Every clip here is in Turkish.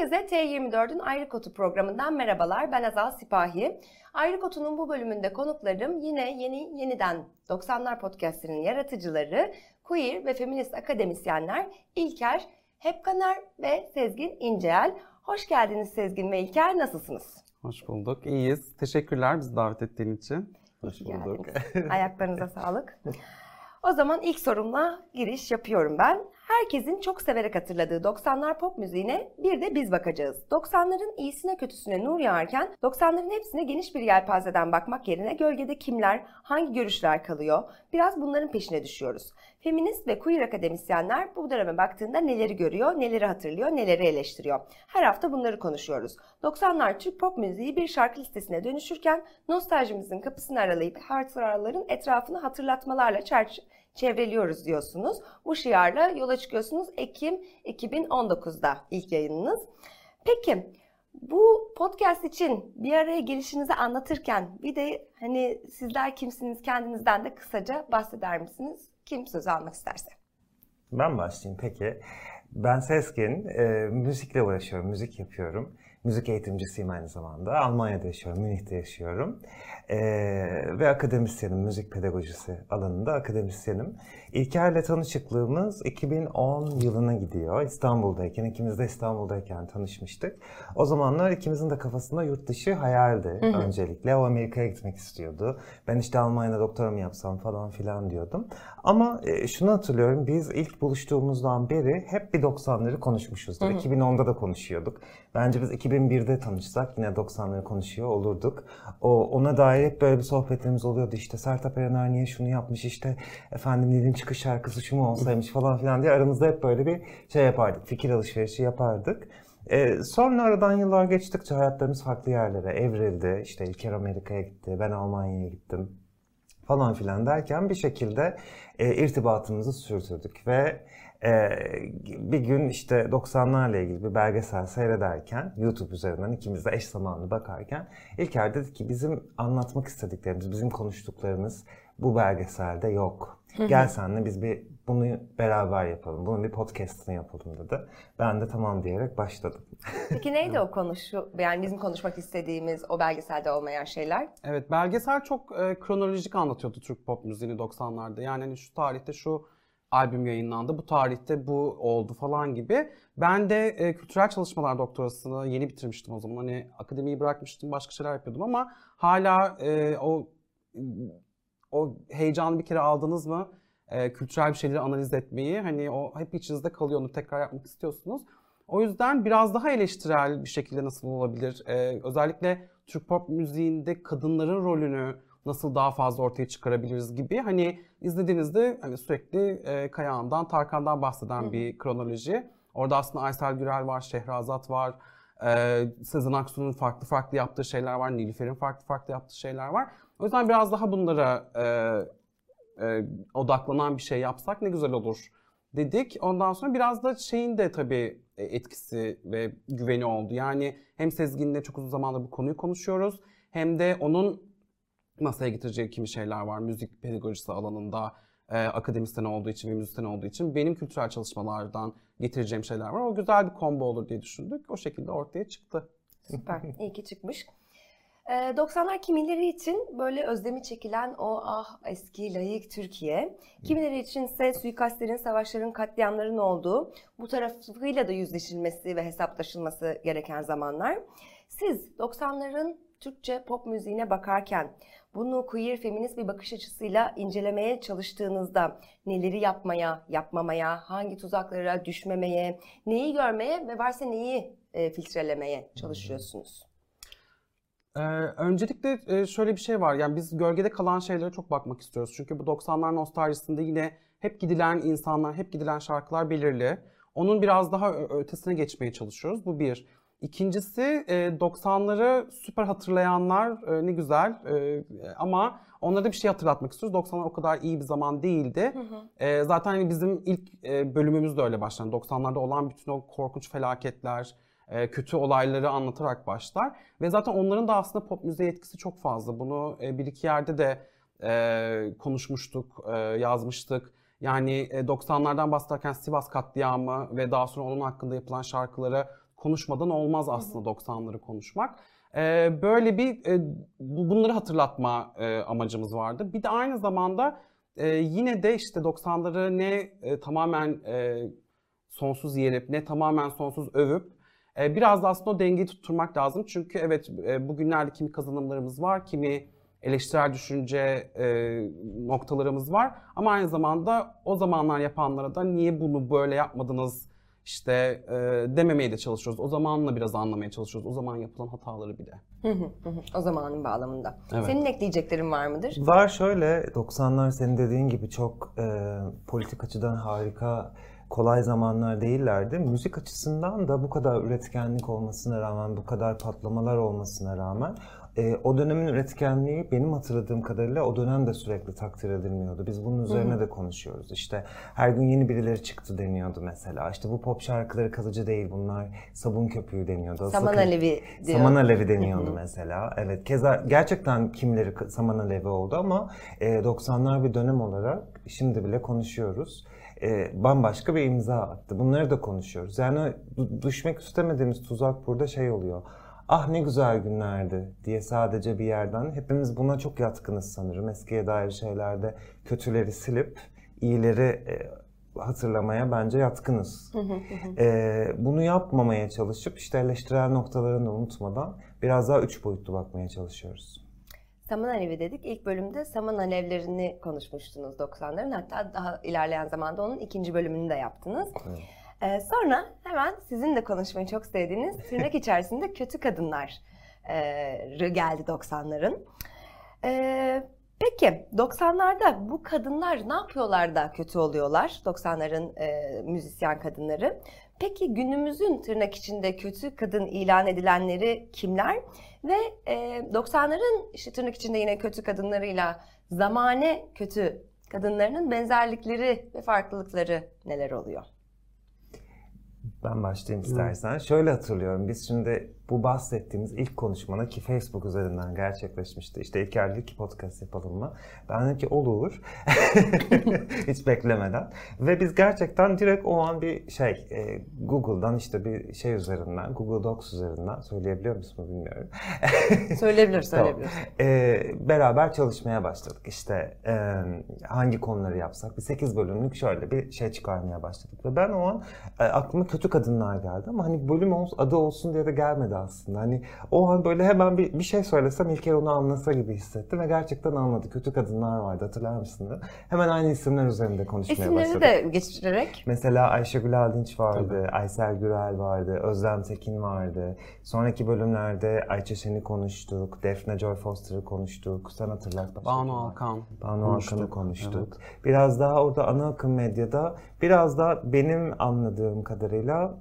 Herkese T24'ün Ayrı Kotu programından merhabalar. Ben Azal Sipahi. Ayrı Kotu'nun bu bölümünde konuklarım yine yeni yeniden 90'lar podcast'inin yaratıcıları, queer ve feminist akademisyenler İlker Hepkaner ve Sezgin İncel. Hoş geldiniz Sezgin ve İlker. Nasılsınız? Hoş bulduk. İyiyiz. Teşekkürler bizi davet ettiğin için. Hoş bulduk. Ayaklarınıza sağlık. O zaman ilk sorumla giriş yapıyorum ben. Herkesin çok severek hatırladığı 90'lar pop müziğine bir de biz bakacağız. 90'ların iyisine kötüsüne nur yağarken 90'ların hepsine geniş bir yelpazeden bakmak yerine gölgede kimler, hangi görüşler kalıyor biraz bunların peşine düşüyoruz. Feminist ve queer akademisyenler bu döneme baktığında neleri görüyor, neleri hatırlıyor, neleri eleştiriyor. Her hafta bunları konuşuyoruz. 90'lar Türk pop müziği bir şarkı listesine dönüşürken nostaljimizin kapısını aralayıp hatıraların etrafını hatırlatmalarla çerçeve çevreliyoruz diyorsunuz. Bu şiarla yola çıkıyorsunuz Ekim 2019'da ilk yayınınız. Peki bu podcast için bir araya gelişinizi anlatırken bir de hani sizler kimsiniz kendinizden de kısaca bahseder misiniz? Kim söz almak isterse. Ben başlayayım peki. Ben Seskin, e, müzikle uğraşıyorum, müzik yapıyorum. Müzik eğitimcisiyim aynı zamanda. Almanya'da yaşıyorum, Münih'te yaşıyorum. Ee, ve akademisyenim, müzik pedagojisi alanında akademisyenim. İlker'le tanışıklığımız 2010 yılına gidiyor. İstanbul'dayken, ikimiz de İstanbul'dayken tanışmıştık. O zamanlar ikimizin de kafasında yurt dışı hayaldi hı hı. öncelikle. O Amerika'ya gitmek istiyordu. Ben işte Almanya'da doktoramı yapsam falan filan diyordum. Ama e, şunu hatırlıyorum, biz ilk buluştuğumuzdan beri hep bir 90'ları konuşmuşuzdur. Hı hı. 2010'da da konuşuyorduk. Bence biz 2001'de tanışsak yine 90'ları konuşuyor olurduk. O ona dair hep böyle bir sohbetlerimiz oluyordu. İşte Sertab Erener niye şunu yapmış işte efendim Nil'in çıkış şarkısı şu mu olsaymış falan filan diye aramızda hep böyle bir şey yapardık. Fikir alışverişi yapardık. Ee, sonra aradan yıllar geçtikçe hayatlarımız farklı yerlere evrildi. İşte İlker Amerika'ya gitti, ben Almanya'ya gittim falan filan derken bir şekilde e, irtibatımızı sürdürdük ve ee, bir gün işte 90'larla ilgili bir belgesel seyrederken YouTube üzerinden ikimiz de eş zamanlı bakarken İlker dedi ki bizim anlatmak istediklerimiz, bizim konuştuklarımız bu belgeselde yok. Gel senle biz bir bunu beraber yapalım. Bunun bir podcast'ını yapalım dedi. Ben de tamam diyerek başladım. Peki neydi o konuşu yani bizim konuşmak istediğimiz o belgeselde olmayan şeyler? Evet belgesel çok e, kronolojik anlatıyordu Türk pop müziğini 90'larda. Yani hani şu tarihte şu albüm yayınlandı. Bu tarihte bu oldu falan gibi. Ben de e, kültürel çalışmalar doktorasını yeni bitirmiştim o zaman. Hani akademiyi bırakmıştım, başka şeyler yapıyordum ama hala e, o o heyecanı bir kere aldınız mı? E, kültürel bir şeyleri analiz etmeyi hani o hep içinizde kalıyor onu tekrar yapmak istiyorsunuz. O yüzden biraz daha eleştirel bir şekilde nasıl olabilir? E, özellikle Türk pop müziğinde kadınların rolünü nasıl daha fazla ortaya çıkarabiliriz gibi hani izlediğinizde hani sürekli e, Kayağan'dan, Tarkan'dan bahseden Hı. bir kronoloji. Orada aslında Aysel Gürel var, Şehrazat var, e, Sezen Aksu'nun farklı farklı yaptığı şeyler var, Nilüfer'in farklı farklı yaptığı şeyler var. O yüzden biraz daha bunlara e, e, odaklanan bir şey yapsak ne güzel olur dedik. Ondan sonra biraz da şeyin de tabii e, etkisi ve güveni oldu. Yani hem Sezgin'le çok uzun zamandır bu konuyu konuşuyoruz hem de onun masaya getireceği kimi şeyler var. Müzik pedagojisi alanında e, akademisyen olduğu için ve müzisyen olduğu için benim kültürel çalışmalardan getireceğim şeyler var. O güzel bir combo olur diye düşündük. O şekilde ortaya çıktı. Süper. İyi ki çıkmış. 90'lar e, kimileri için böyle özlemi çekilen o ah eski layık Türkiye, kimileri için ise suikastlerin, savaşların, katliamların olduğu, bu tarafıyla da yüzleşilmesi ve hesaplaşılması gereken zamanlar. Siz 90'ların Türkçe pop müziğine bakarken bunu queer feminist bir bakış açısıyla incelemeye çalıştığınızda neleri yapmaya, yapmamaya, hangi tuzaklara düşmemeye, neyi görmeye ve varsa neyi e, filtrelemeye çalışıyorsunuz? Ee, öncelikle e, şöyle bir şey var. Yani biz gölgede kalan şeylere çok bakmak istiyoruz. Çünkü bu 90'lar nostaljisinde yine hep gidilen insanlar, hep gidilen şarkılar belirli. Onun biraz daha ötesine geçmeye çalışıyoruz. Bu bir. İkincisi 90'ları süper hatırlayanlar e, ne güzel e, ama onlara da bir şey hatırlatmak istiyoruz. 90'lar o kadar iyi bir zaman değildi. Hı hı. E, zaten hani bizim ilk bölümümüz de öyle başlar. 90'larda olan bütün o korkunç felaketler, kötü olayları anlatarak başlar. Ve zaten onların da aslında pop müziğe etkisi çok fazla. Bunu bir iki yerde de konuşmuştuk, yazmıştık. Yani 90'lardan bahsederken Sivas katliamı ve daha sonra onun hakkında yapılan şarkıları konuşmadan olmaz aslında 90'ları konuşmak. E, böyle bir e, bunları hatırlatma e, amacımız vardı. Bir de aynı zamanda e, yine de işte 90'ları ne e, tamamen e, sonsuz yerip ne tamamen sonsuz övüp e, biraz da aslında o dengeyi tutturmak lazım. Çünkü evet e, bugünlerde kimi kazanımlarımız var, kimi eleştirel düşünce e, noktalarımız var. Ama aynı zamanda o zamanlar yapanlara da niye bunu böyle yapmadınız işte e, dememeye de çalışıyoruz. O zamanla biraz anlamaya çalışıyoruz. O zaman yapılan hataları bile. o zamanın bağlamında. Evet. Senin ekleyeceklerin var mıdır? Var şöyle 90'lar senin dediğin gibi çok e, politik açıdan harika kolay zamanlar değillerdi. Müzik açısından da bu kadar üretkenlik olmasına rağmen, bu kadar patlamalar olmasına rağmen e, o dönemin üretkenliği benim hatırladığım kadarıyla o dönem de sürekli takdir edilmiyordu. Biz bunun üzerine de konuşuyoruz. İşte her gün yeni birileri çıktı deniyordu mesela. İşte bu pop şarkıları kalıcı değil bunlar sabun köpüğü deniyordu. Saman kı- Alevi diyor. Saman Alevi deniyordu mesela. Evet keza gerçekten kimileri k- Saman Alevi oldu ama e, 90'lar bir dönem olarak şimdi bile konuşuyoruz. E, bambaşka bir imza attı. Bunları da konuşuyoruz. Yani düşmek istemediğimiz tuzak burada şey oluyor. Ah ne güzel günlerdi diye sadece bir yerden hepimiz buna çok yatkınız sanırım. Eskiye dair şeylerde kötüleri silip iyileri e, hatırlamaya bence yatkınız. Ee, bunu yapmamaya çalışıp işte eleştirel noktalarını da unutmadan biraz daha üç boyutlu bakmaya çalışıyoruz. Saman Alevi dedik. İlk bölümde saman alevlerini konuşmuştunuz 90'ların. Hatta daha ilerleyen zamanda onun ikinci bölümünü de yaptınız. Evet. Ee, sonra hemen sizin de konuşmayı çok sevdiğiniz tırnak içerisinde kötü kadınlar e, geldi 90'ların. Ee, peki 90'larda bu kadınlar ne yapıyorlar da kötü oluyorlar? 90'ların e, müzisyen kadınları. Peki günümüzün tırnak içinde kötü kadın ilan edilenleri kimler? Ve e, 90'ların işte tırnak içinde yine kötü kadınlarıyla zamane kötü kadınlarının benzerlikleri ve farklılıkları neler oluyor? Ben başlayayım istersen. Şöyle hatırlıyorum. Biz şimdi bu bahsettiğimiz ilk konuşmada ki Facebook üzerinden gerçekleşmişti. İşte İlker dedi ki podcast yapalım mı? Ben dedim ki olur. Hiç beklemeden. Ve biz gerçekten direkt o an bir şey e, Google'dan işte bir şey üzerinden Google Docs üzerinden söyleyebiliyor musun bilmiyorum. Söyleyebiliriz, Tamam. söyleyebiliriz. Ee, beraber çalışmaya başladık. İşte e, hangi konuları yapsak bir 8 bölümlük şöyle bir şey çıkarmaya başladık. Ve ben o an e, aklıma kötü kadınlar geldi ama hani bölüm adı olsun diye de gelmedi aslında. Hani o an böyle hemen bir, bir şey söylesem İlker onu anlasa gibi hissettim ve gerçekten anladı. Kötü kadınlar vardı hatırlar mısın? Hemen aynı isimler üzerinde konuşmaya İsimlerini başladık. de geçirerek Mesela Ayşegül Aldinç vardı, Aysel Gürel vardı, Özlem Tekin vardı. Sonraki bölümlerde Ayça Şen'i konuştuk, Defne Joy Foster'ı konuştuk. Sen hatırlat Banu? Alkan. Banu. Alkan'ı konuştuk. Biraz daha orada ana akım medyada, biraz da benim anladığım kadarıyla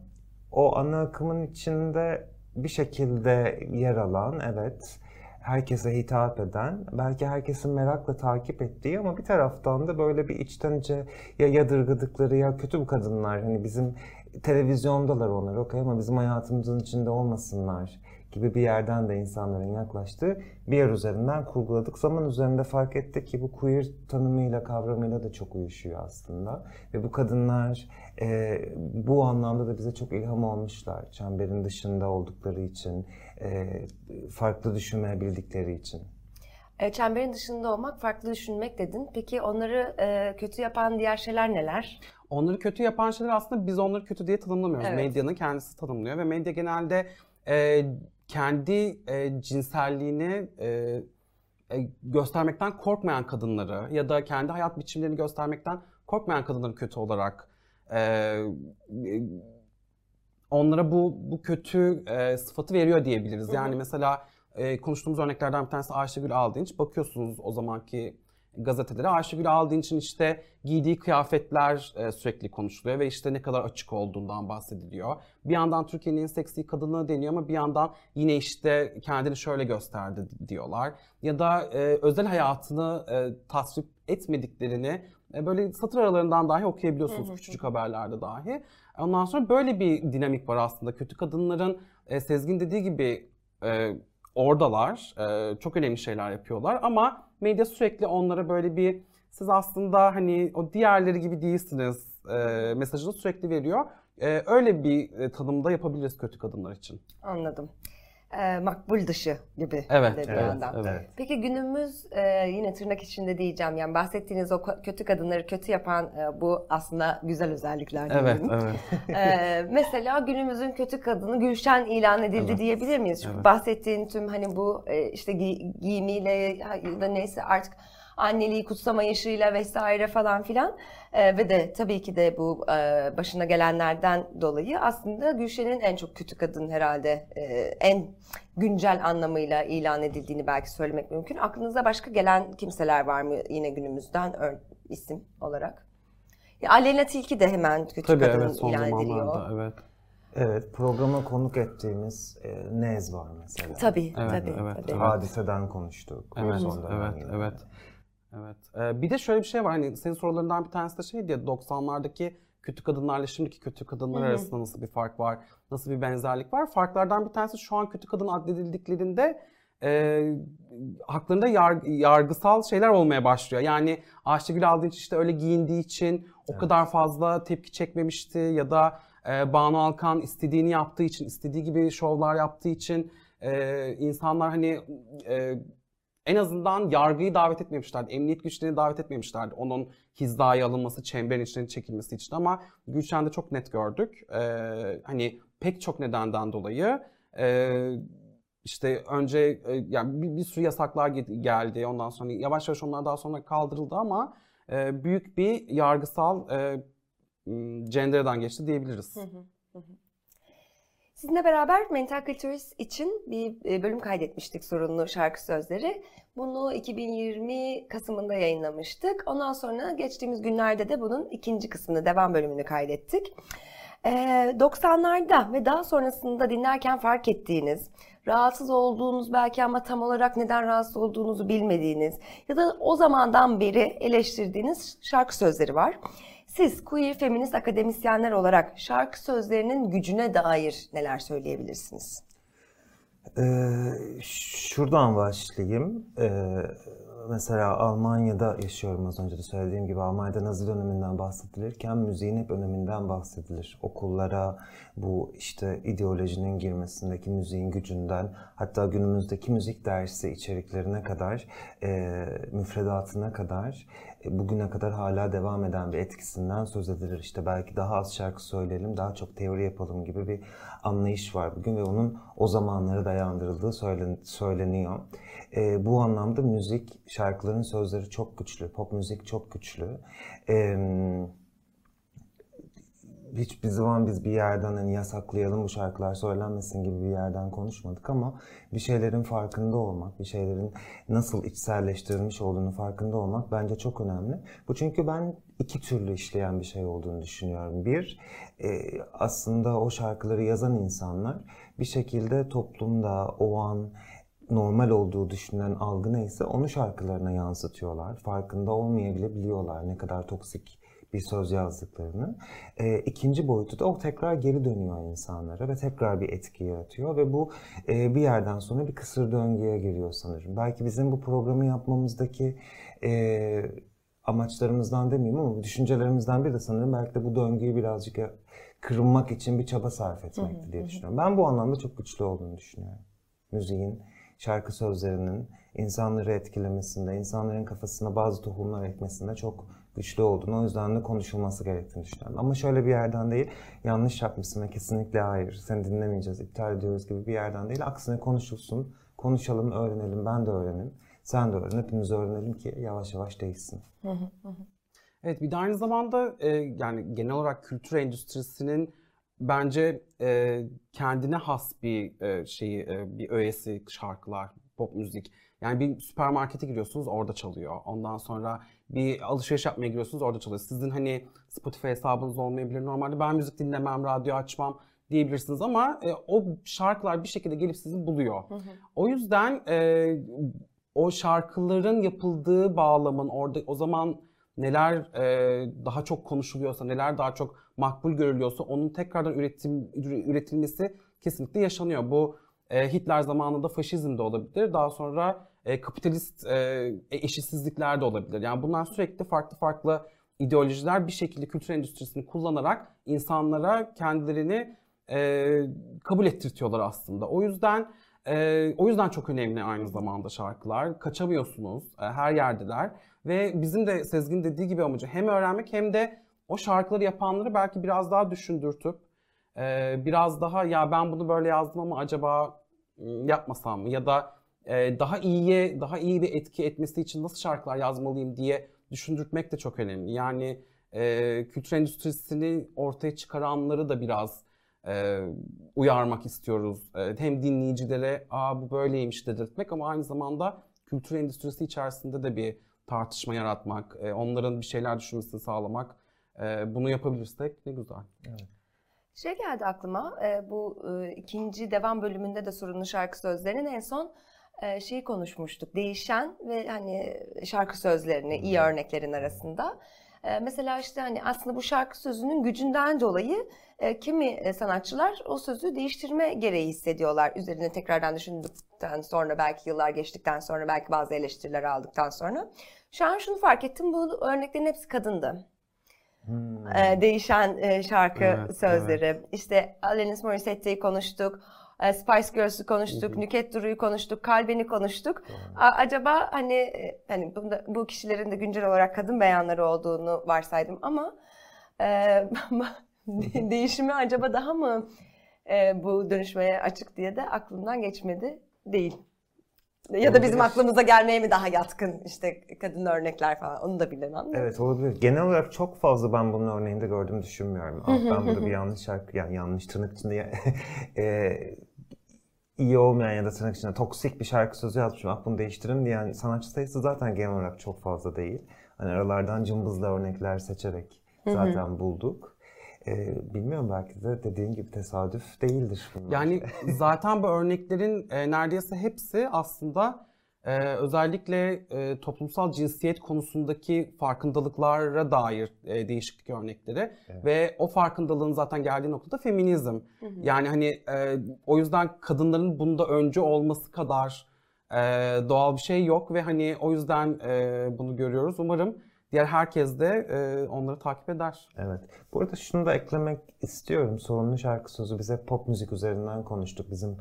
o ana akımın içinde bir şekilde yer alan, evet, herkese hitap eden, belki herkesin merakla takip ettiği ama bir taraftan da böyle bir içten içe ya yadırgadıkları ya kötü bu kadınlar, hani bizim televizyondalar onlar okey ama bizim hayatımızın içinde olmasınlar gibi bir yerden de insanların yaklaştığı bir yer üzerinden kurguladık. Zaman üzerinde fark ettik ki bu queer tanımıyla, kavramıyla da çok uyuşuyor aslında. Ve bu kadınlar e, bu anlamda da bize çok ilham olmuşlar. Çemberin dışında oldukları için, e, farklı düşünmeyebildikleri için. e, çemberin dışında olmak, farklı düşünmek dedin. Peki onları e, kötü yapan diğer şeyler neler? Onları kötü yapan şeyler aslında biz onları kötü diye tanımlamıyoruz. Evet. Medyanın kendisi tanımlıyor ve medya genelde e, kendi e, cinselliğini e, e, göstermekten korkmayan kadınları ya da kendi hayat biçimlerini göstermekten korkmayan kadınları kötü olarak e, e, onlara bu bu kötü e, sıfatı veriyor diyebiliriz. Yani mesela e, konuştuğumuz örneklerden bir tanesi Ayşegül Aldinç. Bakıyorsunuz o zamanki gazetelere Ayşegül Aldinç'in işte giydiği kıyafetler e, sürekli konuşuluyor ve işte ne kadar açık olduğundan bahsediliyor. Bir yandan Türkiye'nin en seksi kadını deniyor ama bir yandan yine işte kendini şöyle gösterdi diyorlar. Ya da e, özel hayatını e, tasvip etmediklerini e, böyle satır aralarından dahi okuyabiliyorsunuz küçücük haberlerde dahi. Ondan sonra böyle bir dinamik var aslında. Kötü kadınların e, Sezgin dediği gibi e, oradalar. E, çok önemli şeyler yapıyorlar ama medya sürekli onlara böyle bir siz aslında hani o diğerleri gibi değilsiniz e, mesajını sürekli veriyor. E, öyle bir e, tanımda yapabiliriz kötü kadınlar için. Anladım. Ee, makbul dışı gibi Evet, de bir evet, yandan. evet. Peki günümüz e, yine tırnak içinde diyeceğim yani bahsettiğiniz o kötü kadınları kötü yapan e, bu aslında güzel özellikler Evet, evet. Ee, mesela günümüzün kötü kadını Gülşen ilan edildi Evet. diyebilir miyiz? Çünkü Evet. bahsettiğin tüm hani bu e, işte gi- giyimiyle ya da neyse artık anneliği kutsama yaşıyla vesaire falan filan Ee, ve de tabii ki de bu e, başına gelenlerden dolayı aslında Gülşen'in en çok kötü kadın herhalde e, en güncel anlamıyla ilan edildiğini belki söylemek mümkün. Aklınıza başka gelen kimseler var mı yine günümüzden ör- isim olarak? Ya Aleyna Tilki de hemen kötü Tabii kadın evet son ilan ediliyor. zamanlarda evet. Evet, programa konuk ettiğimiz e, Nez var mesela. Tabii, Evet, tabii, evet, tabii. Hadiseden konuştuk. Evet, evet, evet. Evet. Ee, bir de şöyle bir şey var. Hani senin sorularından bir tanesi de şey diye 90'lardaki kötü kadınlarla şimdiki kötü kadınlar Hı hı. arasında nasıl bir fark var? Nasıl bir benzerlik var? Farklardan bir tanesi şu an kötü kadın addedildiklerinde e, haklarında yar- yargısal şeyler olmaya başlıyor. Yani Ayşegül Aldınç işte öyle giyindiği için o Evet. kadar fazla tepki çekmemişti ya da e, Banu Alkan istediğini yaptığı için, istediği gibi şovlar yaptığı için e, insanlar hani e, en azından yargıyı davet etmemişlerdi. Emniyet güçlerini davet etmemişlerdi. Onun hizaya alınması, çemberin içine çekilmesi için ama Gülşen'de çok net gördük. Ee, hani pek çok nedenden dolayı e, işte önce e, yani bir, bir sürü yasaklar ge- geldi. Ondan sonra yavaş yavaş onlar daha sonra kaldırıldı ama e, büyük bir yargısal e, cendereden geçti diyebiliriz. Hı, hı hı. Sizinle beraber Mental Cultures için bir e, bölüm kaydetmiştik sorunlu şarkı sözleri. Bunu 2020 Kasım'ında yayınlamıştık. Ondan sonra geçtiğimiz günlerde de bunun ikinci kısmını, devam bölümünü kaydettik. Ee, 90'larda ve daha sonrasında dinlerken fark ettiğiniz, rahatsız olduğunuz belki ama tam olarak neden rahatsız olduğunuzu bilmediğiniz ya da o zamandan beri eleştirdiğiniz şarkı sözleri var. Siz queer feminist akademisyenler olarak şarkı sözlerinin gücüne dair neler söyleyebilirsiniz? Ee, şuradan başlayayım. Ee, mesela Almanya'da yaşıyorum az önce de söylediğim gibi. Almanya'da Nazi döneminden bahsedilirken müziğin hep öneminden bahsedilir. Okullara bu işte ideolojinin girmesindeki müziğin gücünden hatta günümüzdeki müzik dersi içeriklerine kadar, e, müfredatına kadar bugüne kadar hala devam eden bir etkisinden söz edilir. İşte belki daha az şarkı söyleyelim, daha çok teori yapalım gibi bir anlayış var bugün ve onun o zamanlara dayandırıldığı söylen- söyleniyor. E, bu anlamda müzik, şarkıların sözleri çok güçlü, pop müzik çok güçlü. E, hiçbir zaman biz bir yerden hani yasaklayalım bu şarkılar söylenmesin gibi bir yerden konuşmadık ama bir şeylerin farkında olmak, bir şeylerin nasıl içselleştirilmiş olduğunu farkında olmak bence çok önemli. Bu çünkü ben iki türlü işleyen bir şey olduğunu düşünüyorum. Bir, e, aslında o şarkıları yazan insanlar bir şekilde toplumda o an normal olduğu düşünülen algı neyse onu şarkılarına yansıtıyorlar. Farkında olmayabiliyorlar ne kadar toksik bir söz yazdıklarını. E, ikinci boyutu da o tekrar geri dönüyor insanlara ve tekrar bir etki yaratıyor ve bu e, bir yerden sonra bir kısır döngüye giriyor sanırım. Belki bizim bu programı yapmamızdaki e, amaçlarımızdan demeyeyim ama düşüncelerimizden biri de sanırım belki de bu döngüyü birazcık kırmak için bir çaba sarf etmekti diye düşünüyorum. Ben bu anlamda çok güçlü olduğunu düşünüyorum. Müziğin, şarkı sözlerinin insanları etkilemesinde, insanların kafasına bazı tohumlar ekmesinde çok güçlü olduğunu, o yüzden de konuşulması gerektiğini düşünüyorum. Ama şöyle bir yerden değil, yanlış yapmışsın ve kesinlikle hayır, seni dinlemeyeceğiz, iptal ediyoruz gibi bir yerden değil. Aksine konuşulsun, konuşalım, öğrenelim, ben de öğrenim, sen de öğren, hepimiz öğrenelim ki yavaş yavaş değişsin. Evet bir de aynı zamanda e, yani genel olarak kültür endüstrisinin bence e, kendine has bir e, şeyi, e, bir öğesi şarkılar, pop müzik. Yani bir süpermarkete giriyorsunuz orada çalıyor. Ondan sonra bir alışveriş yapmaya giriyorsunuz orada çalıyor. Sizin hani Spotify hesabınız olmayabilir. Normalde ben müzik dinlemem, radyo açmam diyebilirsiniz ama e, o şarkılar bir şekilde gelip sizi buluyor. O yüzden e, o şarkıların yapıldığı bağlamın orada o zaman neler e, daha çok konuşuluyorsa, neler daha çok makbul görülüyorsa onun tekrardan üretim üretilmesi kesinlikle yaşanıyor. Bu e, Hitler zamanında faşizm de olabilir. Daha sonra e, kapitalist e, eşitsizlikler de olabilir. Yani bunlar sürekli farklı farklı ideolojiler bir şekilde kültür endüstrisini kullanarak insanlara kendilerini e, kabul ettirtiyorlar aslında. O yüzden e, o yüzden çok önemli aynı zamanda şarkılar. Kaçamıyorsunuz, e, her yerdeler ve bizim de Sezgin dediği gibi amacı hem öğrenmek hem de o şarkıları yapanları belki biraz daha düşündürtüp e, biraz daha ya ben bunu böyle yazdım ama acaba yapmasam mı ya da e, daha iyiye daha iyi bir etki etmesi için nasıl şarkılar yazmalıyım diye düşündürtmek de çok önemli. Yani e, kültür endüstrisini ortaya çıkaranları da biraz e, uyarmak istiyoruz. E, hem dinleyicilere Aa, bu böyleymiş dedirtmek ama aynı zamanda kültür endüstrisi içerisinde de bir tartışma yaratmak, e, onların bir şeyler düşünmesini sağlamak. E, bunu yapabilirsek ne güzel. Evet. Şey geldi aklıma, e, bu e, ikinci devam bölümünde de sorunlu şarkı sözlerinin en son e, şeyi konuşmuştuk. Değişen ve hani şarkı sözlerini iyi örneklerin arasında. Mesela işte hani aslında bu şarkı sözünün gücünden dolayı kimi sanatçılar o sözü değiştirme gereği hissediyorlar. Üzerine tekrardan düşündükten sonra belki yıllar geçtikten sonra belki bazı eleştiriler aldıktan sonra. Şu an şunu fark ettim bu örneklerin hepsi kadındı. Hmm. değişen şarkı evet, sözleri. Evet. İşte Alanis Morissette'yi konuştuk. E, Spice Girls'ü konuştuk, Nüket Duru'yu konuştuk, Kalben'i konuştuk. Hı. Acaba hani e, hani bunda, bu kişilerin de güncel olarak kadın beyanları olduğunu varsaydım ama e, değişimi acaba daha mı e, bu dönüşmeye açık diye de aklımdan geçmedi değil. Ya da bizim aklımıza gelmeye mi daha yatkın işte kadın örnekler falan onu da bilemem. Evet olabilir. Genel olarak çok fazla ben bunun örneğinde gördüğümü düşünmüyorum. Ah, ben burada bir yanlış şarkı yani yanlış tırnak içinde e, iyi olmayan ya da tırnak içinde toksik bir şarkı sözü yazmışım. Ah bunu değiştirin diye yani sanatçı sayısı zaten genel olarak çok fazla değil. Hani aralardan cımbızlı örnekler seçerek zaten bulduk. Ee, bilmiyorum belki de dediğin gibi tesadüf değildir bunlar. Yani zaten bu örneklerin e, neredeyse hepsi aslında ee, özellikle e, toplumsal cinsiyet konusundaki farkındalıklara dair e, değişiklik örnekleri evet. ve o farkındalığın zaten geldiği noktada feminizm. Hı hı. Yani hani e, o yüzden kadınların bunda önce olması kadar e, doğal bir şey yok ve hani o yüzden e, bunu görüyoruz. Umarım diğer herkes de e, onları takip eder. Evet. Bu arada şunu da eklemek istiyorum. Sorunlu şarkı sözü bize pop müzik üzerinden konuştuk. Bizim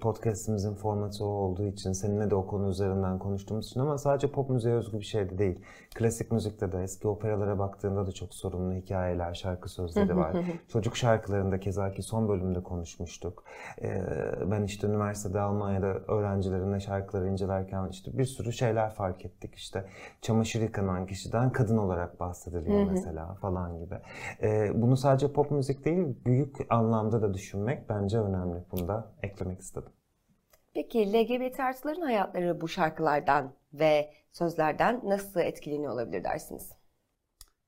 podcastimizin formatı o olduğu için seninle de o konu üzerinden konuştuğumuz için ama sadece pop müziğe özgü bir şey de değil. Klasik müzikte de eski operalara baktığında da çok sorunlu hikayeler, şarkı sözleri var. Çocuk şarkılarında keza ki son bölümde konuşmuştuk. E, ben işte üniversitede Almanya'da öğrencilerimle şarkıları incelerken işte bir sürü şeyler fark ettik. İşte çamaşır yıkanan kişiden kadın olarak bahsediliyor mesela falan gibi. E, bunu sadece pop müzik değil büyük anlamda da düşünmek bence önemli. Bunu da eklemek istedim. Peki LGBT artıların hayatları bu şarkılardan ve sözlerden nasıl etkileniyor olabilir dersiniz?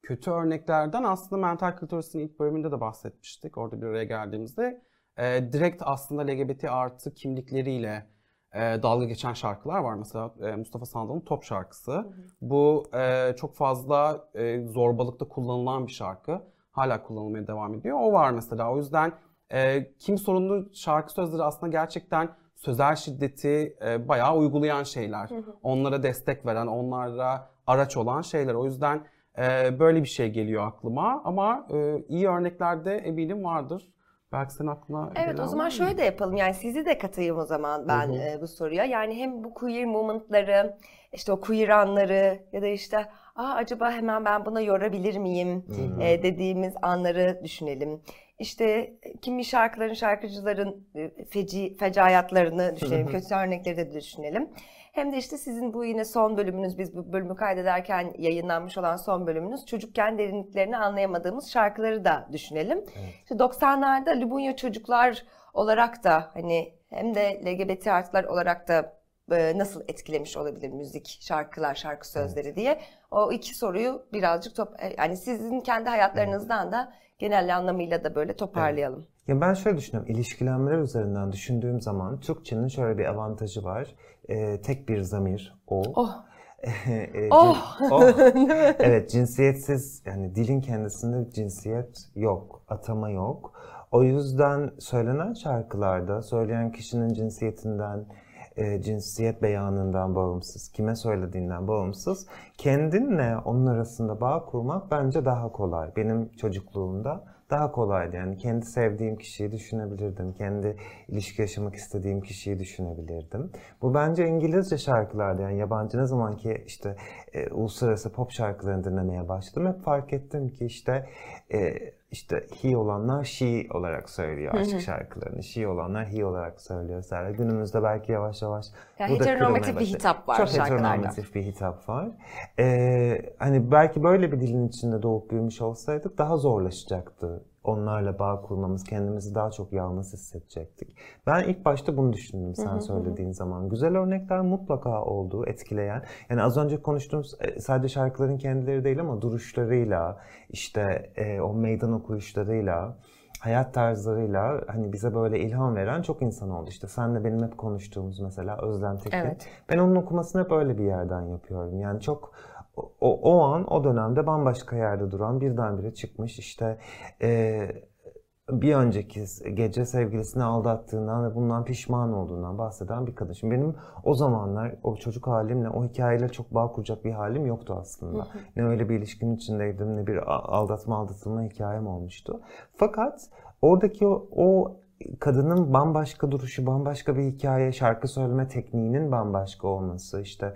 Kötü örneklerden aslında mental kültürüsün ilk bölümünde de bahsetmiştik. Orada bir araya geldiğimizde. E, direkt aslında LGBT artı kimlikleriyle e, dalga geçen şarkılar var. Mesela e, Mustafa Sandal'ın Top şarkısı. Hı hı. Bu e, çok fazla e, zorbalıkta kullanılan bir şarkı. Hala kullanılmaya devam ediyor. O var mesela. O yüzden e, kim sorunlu şarkı sözleri aslında gerçekten sözel şiddeti e, bayağı uygulayan şeyler. Hı hı. Onlara destek veren, onlara araç olan şeyler. O yüzden e, böyle bir şey geliyor aklıma. Ama e, iyi örneklerde eminim vardır. Belki senin aklına Evet o zaman şöyle de yapalım. Yani sizi de katayım o zaman ben E, bu soruya. Yani hem bu queer momentları, işte o queer anları ya da işte Aa, acaba hemen ben buna yorabilir miyim e, dediğimiz anları düşünelim. İşte e, kimi şarkıların, şarkıcıların e, feci, fecayatlarını düşünelim, kötü örnekleri de düşünelim. Hem de işte sizin bu yine son bölümünüz, biz bu bölümü kaydederken yayınlanmış olan son bölümünüz çocukken derinliklerini anlayamadığımız şarkıları da düşünelim. Evet. İşte 90'larda Lubunya çocuklar olarak da hani hem de LGBT artılar olarak da e, nasıl etkilemiş olabilir müzik, şarkılar, şarkı sözleri evet. diye o iki soruyu birazcık top yani sizin kendi hayatlarınızdan da genel anlamıyla da böyle toparlayalım. Evet. Ya ben şöyle düşünüyorum, ilişkilenmeler üzerinden düşündüğüm zaman Türkçenin şöyle bir avantajı var. Ee, tek bir zamir, o. Oh. e, oh. oh. evet, cinsiyetsiz, yani dilin kendisinde cinsiyet yok, atama yok. O yüzden söylenen şarkılarda söyleyen kişinin cinsiyetinden, e, cinsiyet beyanından bağımsız, kime söylediğinden bağımsız kendinle onun arasında bağ kurmak bence daha kolay. Benim çocukluğumda daha kolaydı. Yani kendi sevdiğim kişiyi düşünebilirdim. Kendi ilişki yaşamak istediğim kişiyi düşünebilirdim. Bu bence İngilizce şarkılarda yani yabancı ne zaman ki işte e, uluslararası pop şarkılarını dinlemeye başladım hep fark ettim ki işte e, işte he olanlar she olarak söylüyor aşk şarkılarını. She olanlar he olarak söylüyor. Mesela günümüzde belki yavaş yavaş Yani bu da heteronormatif bir hitap var Çok şarkılarda. heteronormatif bir hitap var. Ee, hani belki böyle bir dilin içinde doğup büyümüş olsaydık daha zorlaşacaktı. Onlarla bağ kurmamız, kendimizi daha çok yalnız hissedecektik. Ben ilk başta bunu düşündüm sen söylediğin zaman. Güzel örnekler mutlaka oldu, etkileyen. Yani az önce konuştuğumuz e, sadece şarkıların kendileri değil ama duruşlarıyla, işte e, o meydan okuyuşlarıyla, hayat tarzlarıyla hani bize böyle ilham veren çok insan oldu. İşte senle benim hep konuştuğumuz mesela Özlem Tekin. Evet. Ben onun okumasını hep öyle bir yerden yapıyorum. Yani çok o, o an o dönemde bambaşka yerde duran birdenbire çıkmış işte e, bir önceki gece sevgilisini aldattığından ve bundan pişman olduğundan bahseden bir kadın. Şimdi benim o zamanlar o çocuk halimle o hikayeyle çok bağ kuracak bir halim yoktu aslında. Ne öyle bir ilişkinin içindeydim ne bir aldatma aldatılma hikayem olmuştu. Fakat oradaki o, o kadının bambaşka duruşu, bambaşka bir hikaye, şarkı söyleme tekniğinin bambaşka olması, işte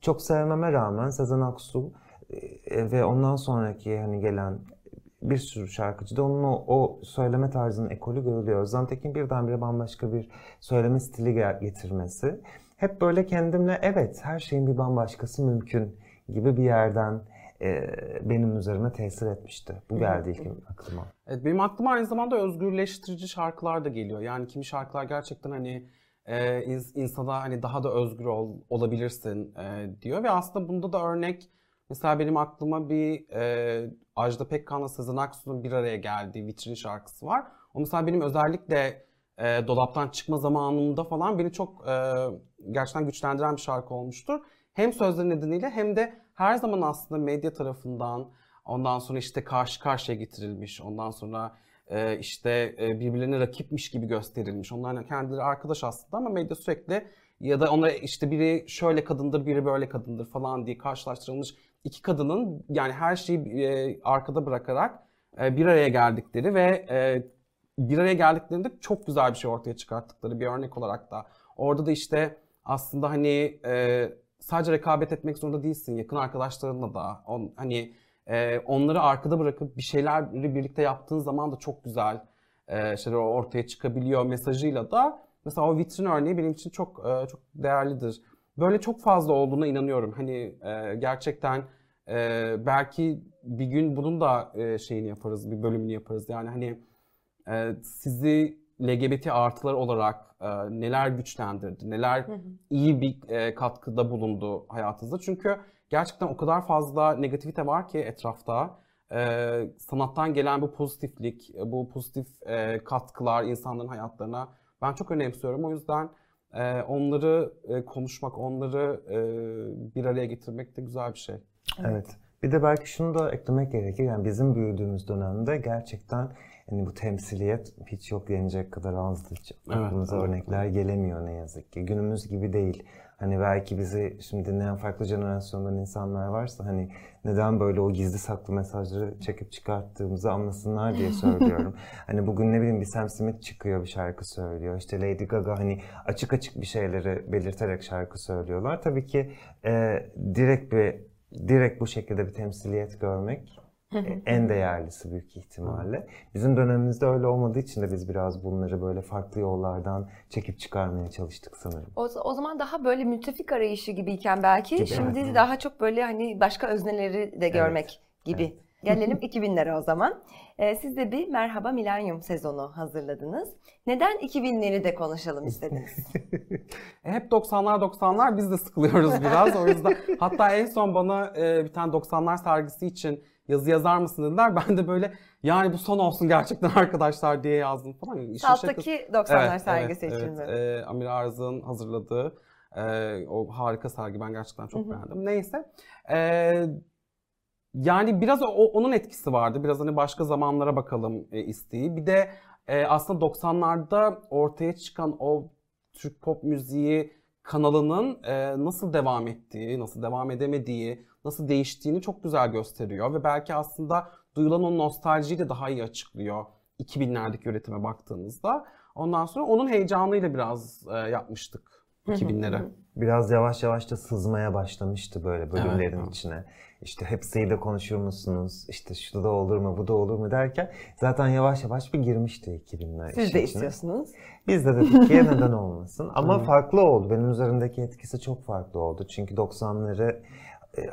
çok sevmeme rağmen Sezen Aksu e, ve ondan sonraki hani gelen bir sürü şarkıcıda onun o, o söyleme tarzının ekolü görülüyor. Özlem Tekin birdenbire bambaşka bir söyleme stili ge- getirmesi. Hep böyle kendimle evet her şeyin bir bambaşkası mümkün gibi bir yerden e, benim üzerime tesir etmişti. Bu geldi ilk aklıma. Evet, benim aklıma aynı zamanda özgürleştirici şarkılar da geliyor. Yani kimi şarkılar gerçekten hani e, ins- insana hani daha da özgür ol, olabilirsin e, diyor ve aslında bunda da örnek mesela benim aklıma bir e, Ajda Pekkan'la Sezen Aksu'nun bir araya geldiği Vitrin şarkısı var. O mesela benim özellikle e, dolaptan çıkma zamanımda falan beni çok e, gerçekten güçlendiren bir şarkı olmuştur. Hem sözleri nedeniyle hem de her zaman aslında medya tarafından ondan sonra işte karşı karşıya getirilmiş, ondan sonra e, işte e, birbirlerine rakipmiş gibi gösterilmiş. Onların kendileri arkadaş aslında ama medya sürekli ya da onlara işte biri şöyle kadındır, biri böyle kadındır falan diye karşılaştırılmış iki kadının yani her şeyi e, arkada bırakarak bir araya geldikleri ve bir araya geldiklerinde çok güzel bir şey ortaya çıkarttıkları bir örnek olarak da. Orada da işte aslında hani sadece rekabet etmek zorunda değilsin. Yakın arkadaşlarınla da on, hani e, onları arkada bırakıp bir şeyleri birlikte yaptığın zaman da çok güzel e, şeyler ortaya çıkabiliyor mesajıyla da. Mesela o vitrin örneği benim için çok e, çok değerlidir. Böyle çok fazla olduğuna inanıyorum. Hani e, gerçekten e, belki bir gün bunun da e, şeyini yaparız, bir bölümünü yaparız. Yani hani e, sizi LGBT artılar olarak e, neler güçlendirdi, neler iyi bir e, katkıda bulundu hayatınızda. Çünkü gerçekten o kadar fazla negativite var ki etrafta. E, sanattan gelen bu pozitiflik, e, bu pozitif e, katkılar insanların hayatlarına ben çok önemsiyorum. O yüzden e, onları e, konuşmak, onları e, bir araya getirmek de güzel bir şey. Evet. Bir de belki şunu da eklemek gerekir. Yani bizim büyüdüğümüz dönemde gerçekten hani bu temsiliyet hiç yok denecek kadar azdı. Hiç Evet, aklımıza evet. örnekler gelemiyor ne yazık ki. Günümüz gibi değil. Hani belki bizi şimdi dinleyen farklı jenerasyondan insanlar varsa hani neden böyle o gizli saklı mesajları çekip çıkarttığımızı anlasınlar diye söylüyorum. hani bugün ne bileyim bir Sam Smith çıkıyor bir şarkı söylüyor. İşte Lady Gaga hani açık açık bir şeyleri belirterek şarkı söylüyorlar. Tabii ki e, direkt bir direkt bu şekilde bir temsiliyet görmek en değerlisi büyük ihtimalle. Bizim dönemimizde öyle olmadığı için de biz biraz bunları böyle farklı yollardan çekip çıkarmaya çalıştık sanırım. O, o zaman daha böyle müttefik arayışı gibiyken belki Gibi, şimdi evet. daha çok böyle hani başka özneleri de görmek gibi. evet. Gelelim 2000'lere o zaman. Ee, siz de bir Merhaba Milenyum sezonu hazırladınız. Neden 2000'leri de konuşalım istediniz? E, hep 90'lar 90'lar biz de sıkılıyoruz biraz o yüzden. Hatta en son bana e, bir tane 90'lar sergisi için yazı yazar mısın dediler. Ben de böyle yani bu son olsun gerçekten arkadaşlar diye yazdım falan. Şakası- Salttaki 90'lar Evet, sergisi evet, için evet. mi? E, Amir Arz'ın hazırladığı e, o harika sergi ben gerçekten çok beğendim. Neyse. E, yani biraz o, onun etkisi vardı. Biraz hani başka zamanlara bakalım e, isteği. Bir de e, aslında 90'larda ortaya çıkan o Türk pop müziği kanalının e, nasıl devam ettiği, nasıl devam edemediği, nasıl değiştiğini çok güzel gösteriyor ve belki aslında duyulan o nostaljiyi de daha iyi açıklıyor 2000'lerdeki üretime baktığımızda. Ondan sonra onun heyecanıyla biraz e, yapmıştık 2000'lere. Biraz yavaş yavaş da sızmaya başlamıştı böyle bölümlerin Evet. içine. İşte hepsiyle de konuşur musunuz? İşte şu da olur mu, bu da olur mu derken zaten yavaş yavaş bir girmişti 2000'ler Siz de içine. istiyorsunuz. Biz de dedik ki neden olmasın. Ama farklı oldu. Benim üzerindeki etkisi çok farklı oldu. Çünkü 90'ları e,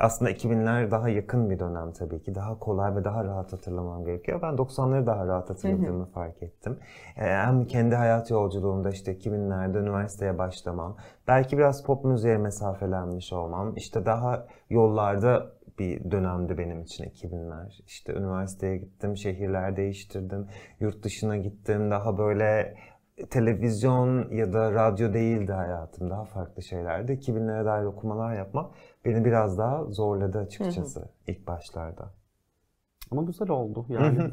aslında 2000'ler daha yakın bir dönem tabii ki. Daha kolay ve daha rahat hatırlamam gerekiyor. Ben 90'ları daha rahat hatırladığımı fark ettim. E, Hem kendi hayat yolculuğumda işte 2000'lerde üniversiteye başlamam. Belki biraz pop müziğe mesafelenmiş olmam. işte daha yollarda bir dönemdi benim için 2000'ler. İşte üniversiteye gittim, şehirler değiştirdim, yurt dışına gittim. Daha böyle televizyon ya da radyo değildi hayatım. Daha farklı şeylerdi. 2000'lere dair okumalar yapmak beni biraz daha zorladı açıkçası ilk başlarda. Ama güzel oldu yani.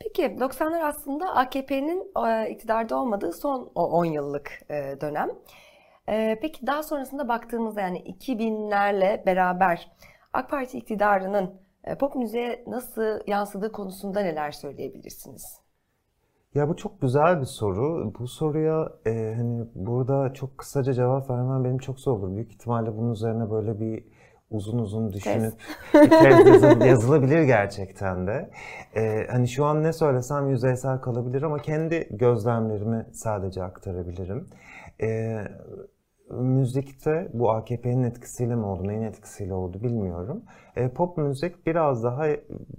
Peki 90'lar aslında AKP'nin e, iktidarda olmadığı son o 10 yıllık e, dönem. E, Peki daha sonrasında baktığımızda yani 2000'lerle beraber AK Parti iktidarının pop müziğe nasıl yansıdığı konusunda neler söyleyebilirsiniz? Ya bu çok güzel bir soru. Bu soruya e, hani burada çok kısaca cevap vermem benim çok zor olur. Büyük ihtimalle bunun üzerine böyle bir uzun uzun düşünüp tez yazı- yazılabilir gerçekten de. E, hani şu an ne söylesem yüzeysel kalabilir ama kendi gözlemlerimi sadece aktarabilirim. E, müzikte bu AKP'nin etkisiyle mi oldu, neyin etkisiyle oldu bilmiyorum. E, pop müzik biraz daha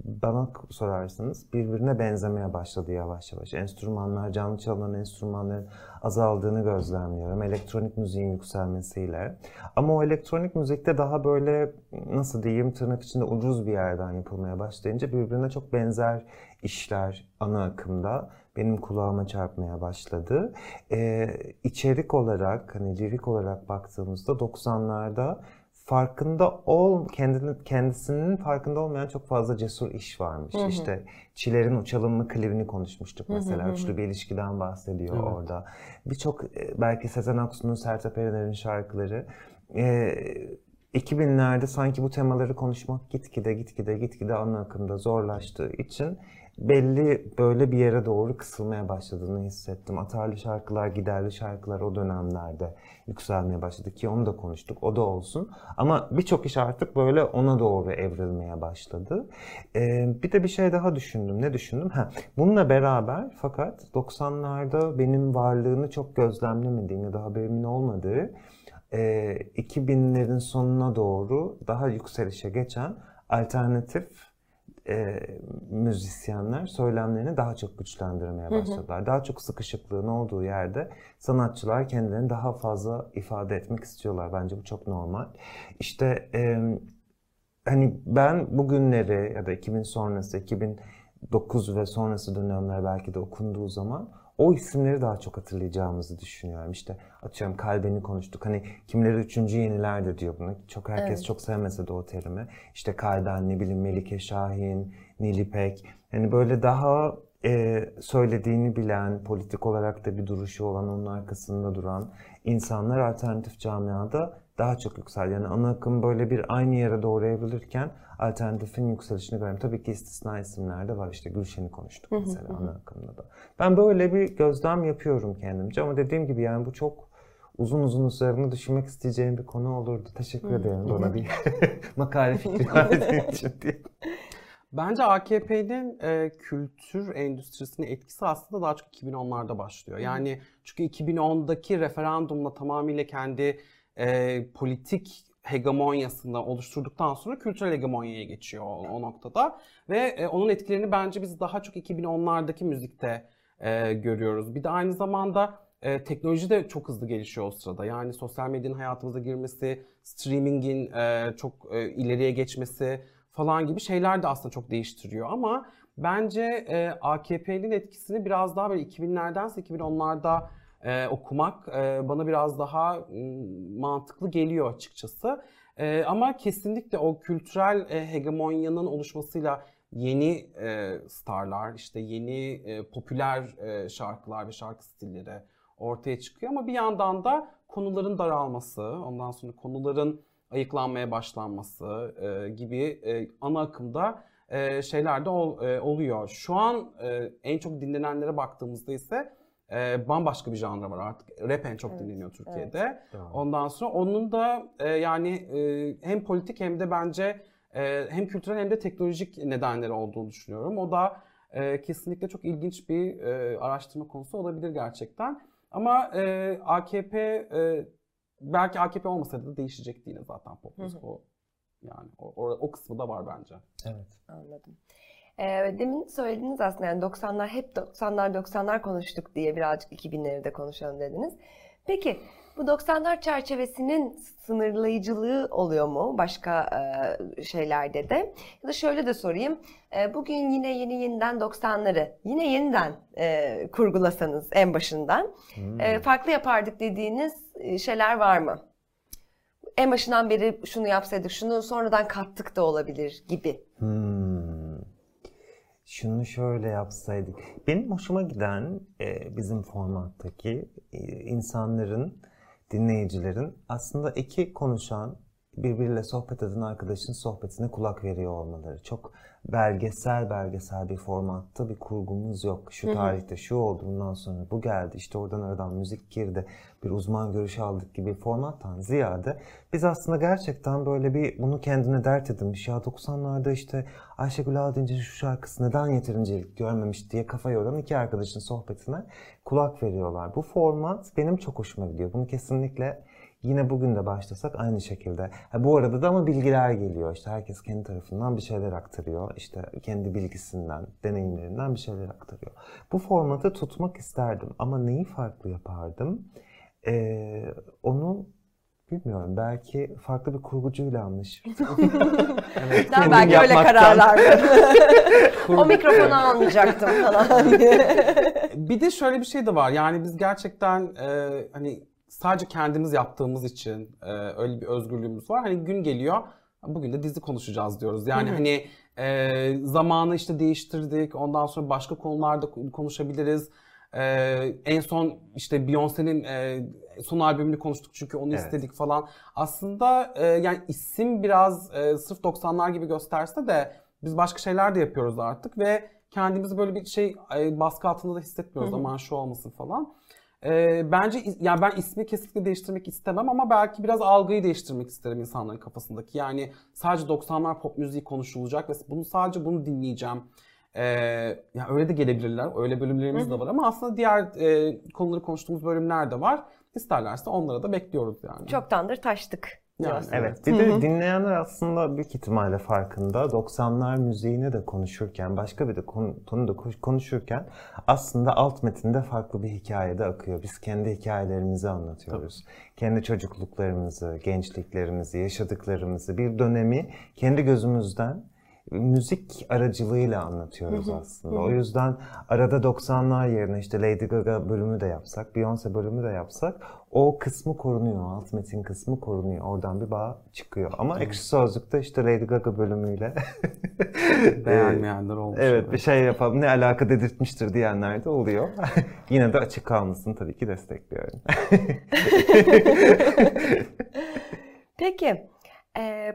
bana sorarsanız birbirine benzemeye başladı yavaş yavaş. Enstrümanlar, canlı çalınan enstrümanların azaldığını gözlemliyorum. Elektronik müziğin yükselmesiyle. Ama o elektronik müzikte daha böyle nasıl diyeyim tırnak içinde ucuz bir yerden yapılmaya başlayınca birbirine çok benzer işler ana akımda benim kulağıma çarpmaya başladı. Ee, içerik olarak, hani lirik olarak baktığımızda 90'larda farkında ol, kendinin, kendisinin farkında olmayan çok fazla cesur iş varmış. İşte Çiler'in Uçalım mı klibini konuşmuştuk mesela. Üçlü bir ilişkiden bahsediyor Evet. orada. Birçok e, belki Sezen Aksu'nun, Sertab Erener'in şarkıları. E, 2000'lerde sanki bu temaları konuşmak gitgide gitgide gitgide ana akımda zorlaştığı için belli böyle bir yere doğru kısılmaya başladığını hissettim. Atarlı şarkılar, giderli şarkılar o dönemlerde yükselmeye başladı ki onu da konuştuk. O da olsun. Ama birçok iş artık böyle ona doğru evrilmeye başladı. Ee, bir de bir şey daha düşündüm. Ne düşündüm? Ha, bununla beraber fakat 90'larda benim varlığını çok gözlemlemediğim ya da haberimin olmadığı e, 2000'lerin sonuna doğru daha yükselişe geçen alternatif e, müzisyenler söylemlerini daha çok güçlendirmeye başladılar. Daha çok sıkışıklığın olduğu yerde sanatçılar kendilerini daha fazla ifade etmek istiyorlar. Bence bu çok normal. İşte e, hani ben bugünleri ya da 2000 sonrası, 2009 ve sonrası dönemler belki de okunduğu zaman o isimleri daha çok hatırlayacağımızı düşünüyorum. İşte atıyorum kalbini konuştuk. Hani kimileri üçüncü yeniler de diyor bunu. Çok herkes Evet. çok sevmese de o terimi. İşte Kalben, ne bileyim Melike Şahin, Nilipek. Yani böyle daha e, söylediğini bilen, politik olarak da bir duruşu olan, onun arkasında duran insanlar alternatif camiada daha çok yüksel. Yani ana akım böyle bir aynı yere doğru evrilirken alternatifin yükselişini görüyorum. Tabii ki istisna isimler de var. İşte Gülşen'i konuştuk mesela ana akımda da. Ben böyle bir gözlem yapıyorum kendimce ama dediğim gibi yani bu çok uzun uzun üzerine düşünmek isteyeceğim bir konu olurdu. Teşekkür ederim bana bir makale fikri verdiğin için diye. Bence AKP'nin e, kültür endüstrisine etkisi aslında daha çok 2010'larda başlıyor. Yani çünkü 2010'daki referandumla tamamıyla kendi e, politik hegemonyasını oluşturduktan sonra kültürel hegemonyaya geçiyor o, o noktada. Ve e, onun etkilerini bence biz daha çok 2010'lardaki müzikte e, görüyoruz. Bir de aynı zamanda e, teknoloji de çok hızlı gelişiyor o sırada. Yani sosyal medyanın hayatımıza girmesi, streamingin e, çok e, ileriye geçmesi falan gibi şeyler de aslında çok değiştiriyor. Ama bence e, AKP'nin etkisini biraz daha böyle 2000'lerdense 2010'larda e, okumak e, bana biraz daha mantıklı geliyor açıkçası. E, ama kesinlikle o kültürel e, hegemonyanın oluşmasıyla yeni e, starlar, işte yeni e, popüler e, şarkılar ve şarkı stilleri ortaya çıkıyor. Ama bir yandan da konuların daralması, ondan sonra konuların ayıklanmaya başlanması e, gibi e, ana akımda e, şeyler de ol, e, oluyor. Şu an e, en çok dinlenenlere baktığımızda ise e, bambaşka bir janra var artık. Rap en çok Evet, dinleniyor Türkiye'de. Doğru. Ondan sonra onun da e, yani e, hem politik hem de bence e, hem kültürel hem de teknolojik nedenleri olduğunu düşünüyorum. O da e, kesinlikle çok ilginç bir e, araştırma konusu olabilir gerçekten. Ama e, AKP e, belki AKP olmasaydı da değişecekti yine zaten pop müzik. O yani o, o, o kısmı da var bence. Evet. Anladım. Ee, demin söylediniz aslında yani 90'lar hep 90'lar 90'lar konuştuk diye birazcık 2000'leri de konuşalım dediniz. Peki bu 90'lar çerçevesinin sınırlayıcılığı oluyor mu başka e, şeylerde de? Ya da şöyle de sorayım. E, bugün yine yeni yeniden 90'ları yine yeniden e, kurgulasanız en başından Hmm. e, farklı yapardık dediğiniz e, şeyler var mı? En başından beri şunu yapsaydık, şunu sonradan kattık da olabilir gibi. Hmm. Şunu şöyle yapsaydık. Benim hoşuma giden e, bizim formattaki e, insanların, dinleyicilerin aslında iki konuşan, birbiriyle sohbet eden arkadaşın sohbetine kulak veriyor olmaları. Çok belgesel belgesel bir formatta bir kurgumuz yok. Şu tarihte şu oldu, bundan sonra bu geldi, işte oradan aradan müzik girdi, bir uzman görüşü aldık gibi formattan ziyade biz aslında gerçekten böyle bir bunu kendine dert edinmiş. Ya 90'larda işte Ayşegül Aldinç'in şu şarkısı neden yeterince görmemiş diye kafa yoran iki arkadaşın sohbetine kulak veriyorlar. Bu format benim çok hoşuma gidiyor. Bunu kesinlikle Yine bugün de başlasak aynı şekilde. Ha, bu arada da ama bilgiler geliyor. İşte herkes kendi tarafından bir şeyler aktarıyor. İşte kendi bilgisinden, deneyimlerinden bir şeyler aktarıyor. Bu formatı tutmak isterdim ama neyi farklı yapardım? Ee, onu bilmiyorum. Belki farklı bir kurgucuyla anlaşırdım. evet, Ben belki öyle yapmaktan- kararlar verdim. o mikrofonu almayacaktım falan. Bir de şöyle bir şey de var. Yani biz gerçekten e, hani sadece kendimiz yaptığımız için e, öyle bir özgürlüğümüz var. Hani gün geliyor. Bugün de dizi konuşacağız diyoruz. Yani hani e, zamanı işte değiştirdik. Ondan sonra başka konularda konuşabiliriz. E, en son işte Beyoncé'nin e, son albümünü konuştuk çünkü onu Evet. istedik falan. Aslında e, yani isim biraz e, sırf 90'lar gibi gösterse de biz başka şeyler de yapıyoruz artık ve kendimizi böyle bir şey baskı altında da hissetmiyoruz. Aman şu olmasın falan. E, bence is- yani ben ismi kesinlikle değiştirmek istemem ama belki biraz algıyı değiştirmek isterim insanların kafasındaki. Yani sadece 90'lar pop müziği konuşulacak ve bunu sadece bunu dinleyeceğim. E, ya öyle de gelebilirler. Öyle bölümlerimiz de var ama aslında diğer e, konuları konuştuğumuz bölümler de var. İsterlerse onlara da bekliyoruz yani. Çoktandır taştık. Yani. Evet. Bir de dinleyenler aslında büyük ihtimalle farkında. 90'lar müziğini de konuşurken, başka bir de konu, da konuş- konuşurken aslında alt metinde farklı bir hikayede akıyor. Biz kendi hikayelerimizi anlatıyoruz. Kendi çocukluklarımızı, gençliklerimizi, yaşadıklarımızı, bir dönemi kendi gözümüzden müzik aracılığıyla anlatıyoruz aslında. O yüzden arada 90'lar yerine işte Lady Gaga bölümü de yapsak, Beyoncé bölümü de yapsak o kısmı korunuyor. Alt metin kısmı korunuyor. Oradan bir bağ çıkıyor. Ama ekşi sözlükte işte Lady Gaga bölümüyle Beğenmeyenler olmuş. evet bir şey yapalım ne alaka dedirtmiştir diyenler de oluyor. Yine de açık kalmasını tabii ki destekliyorum. Peki,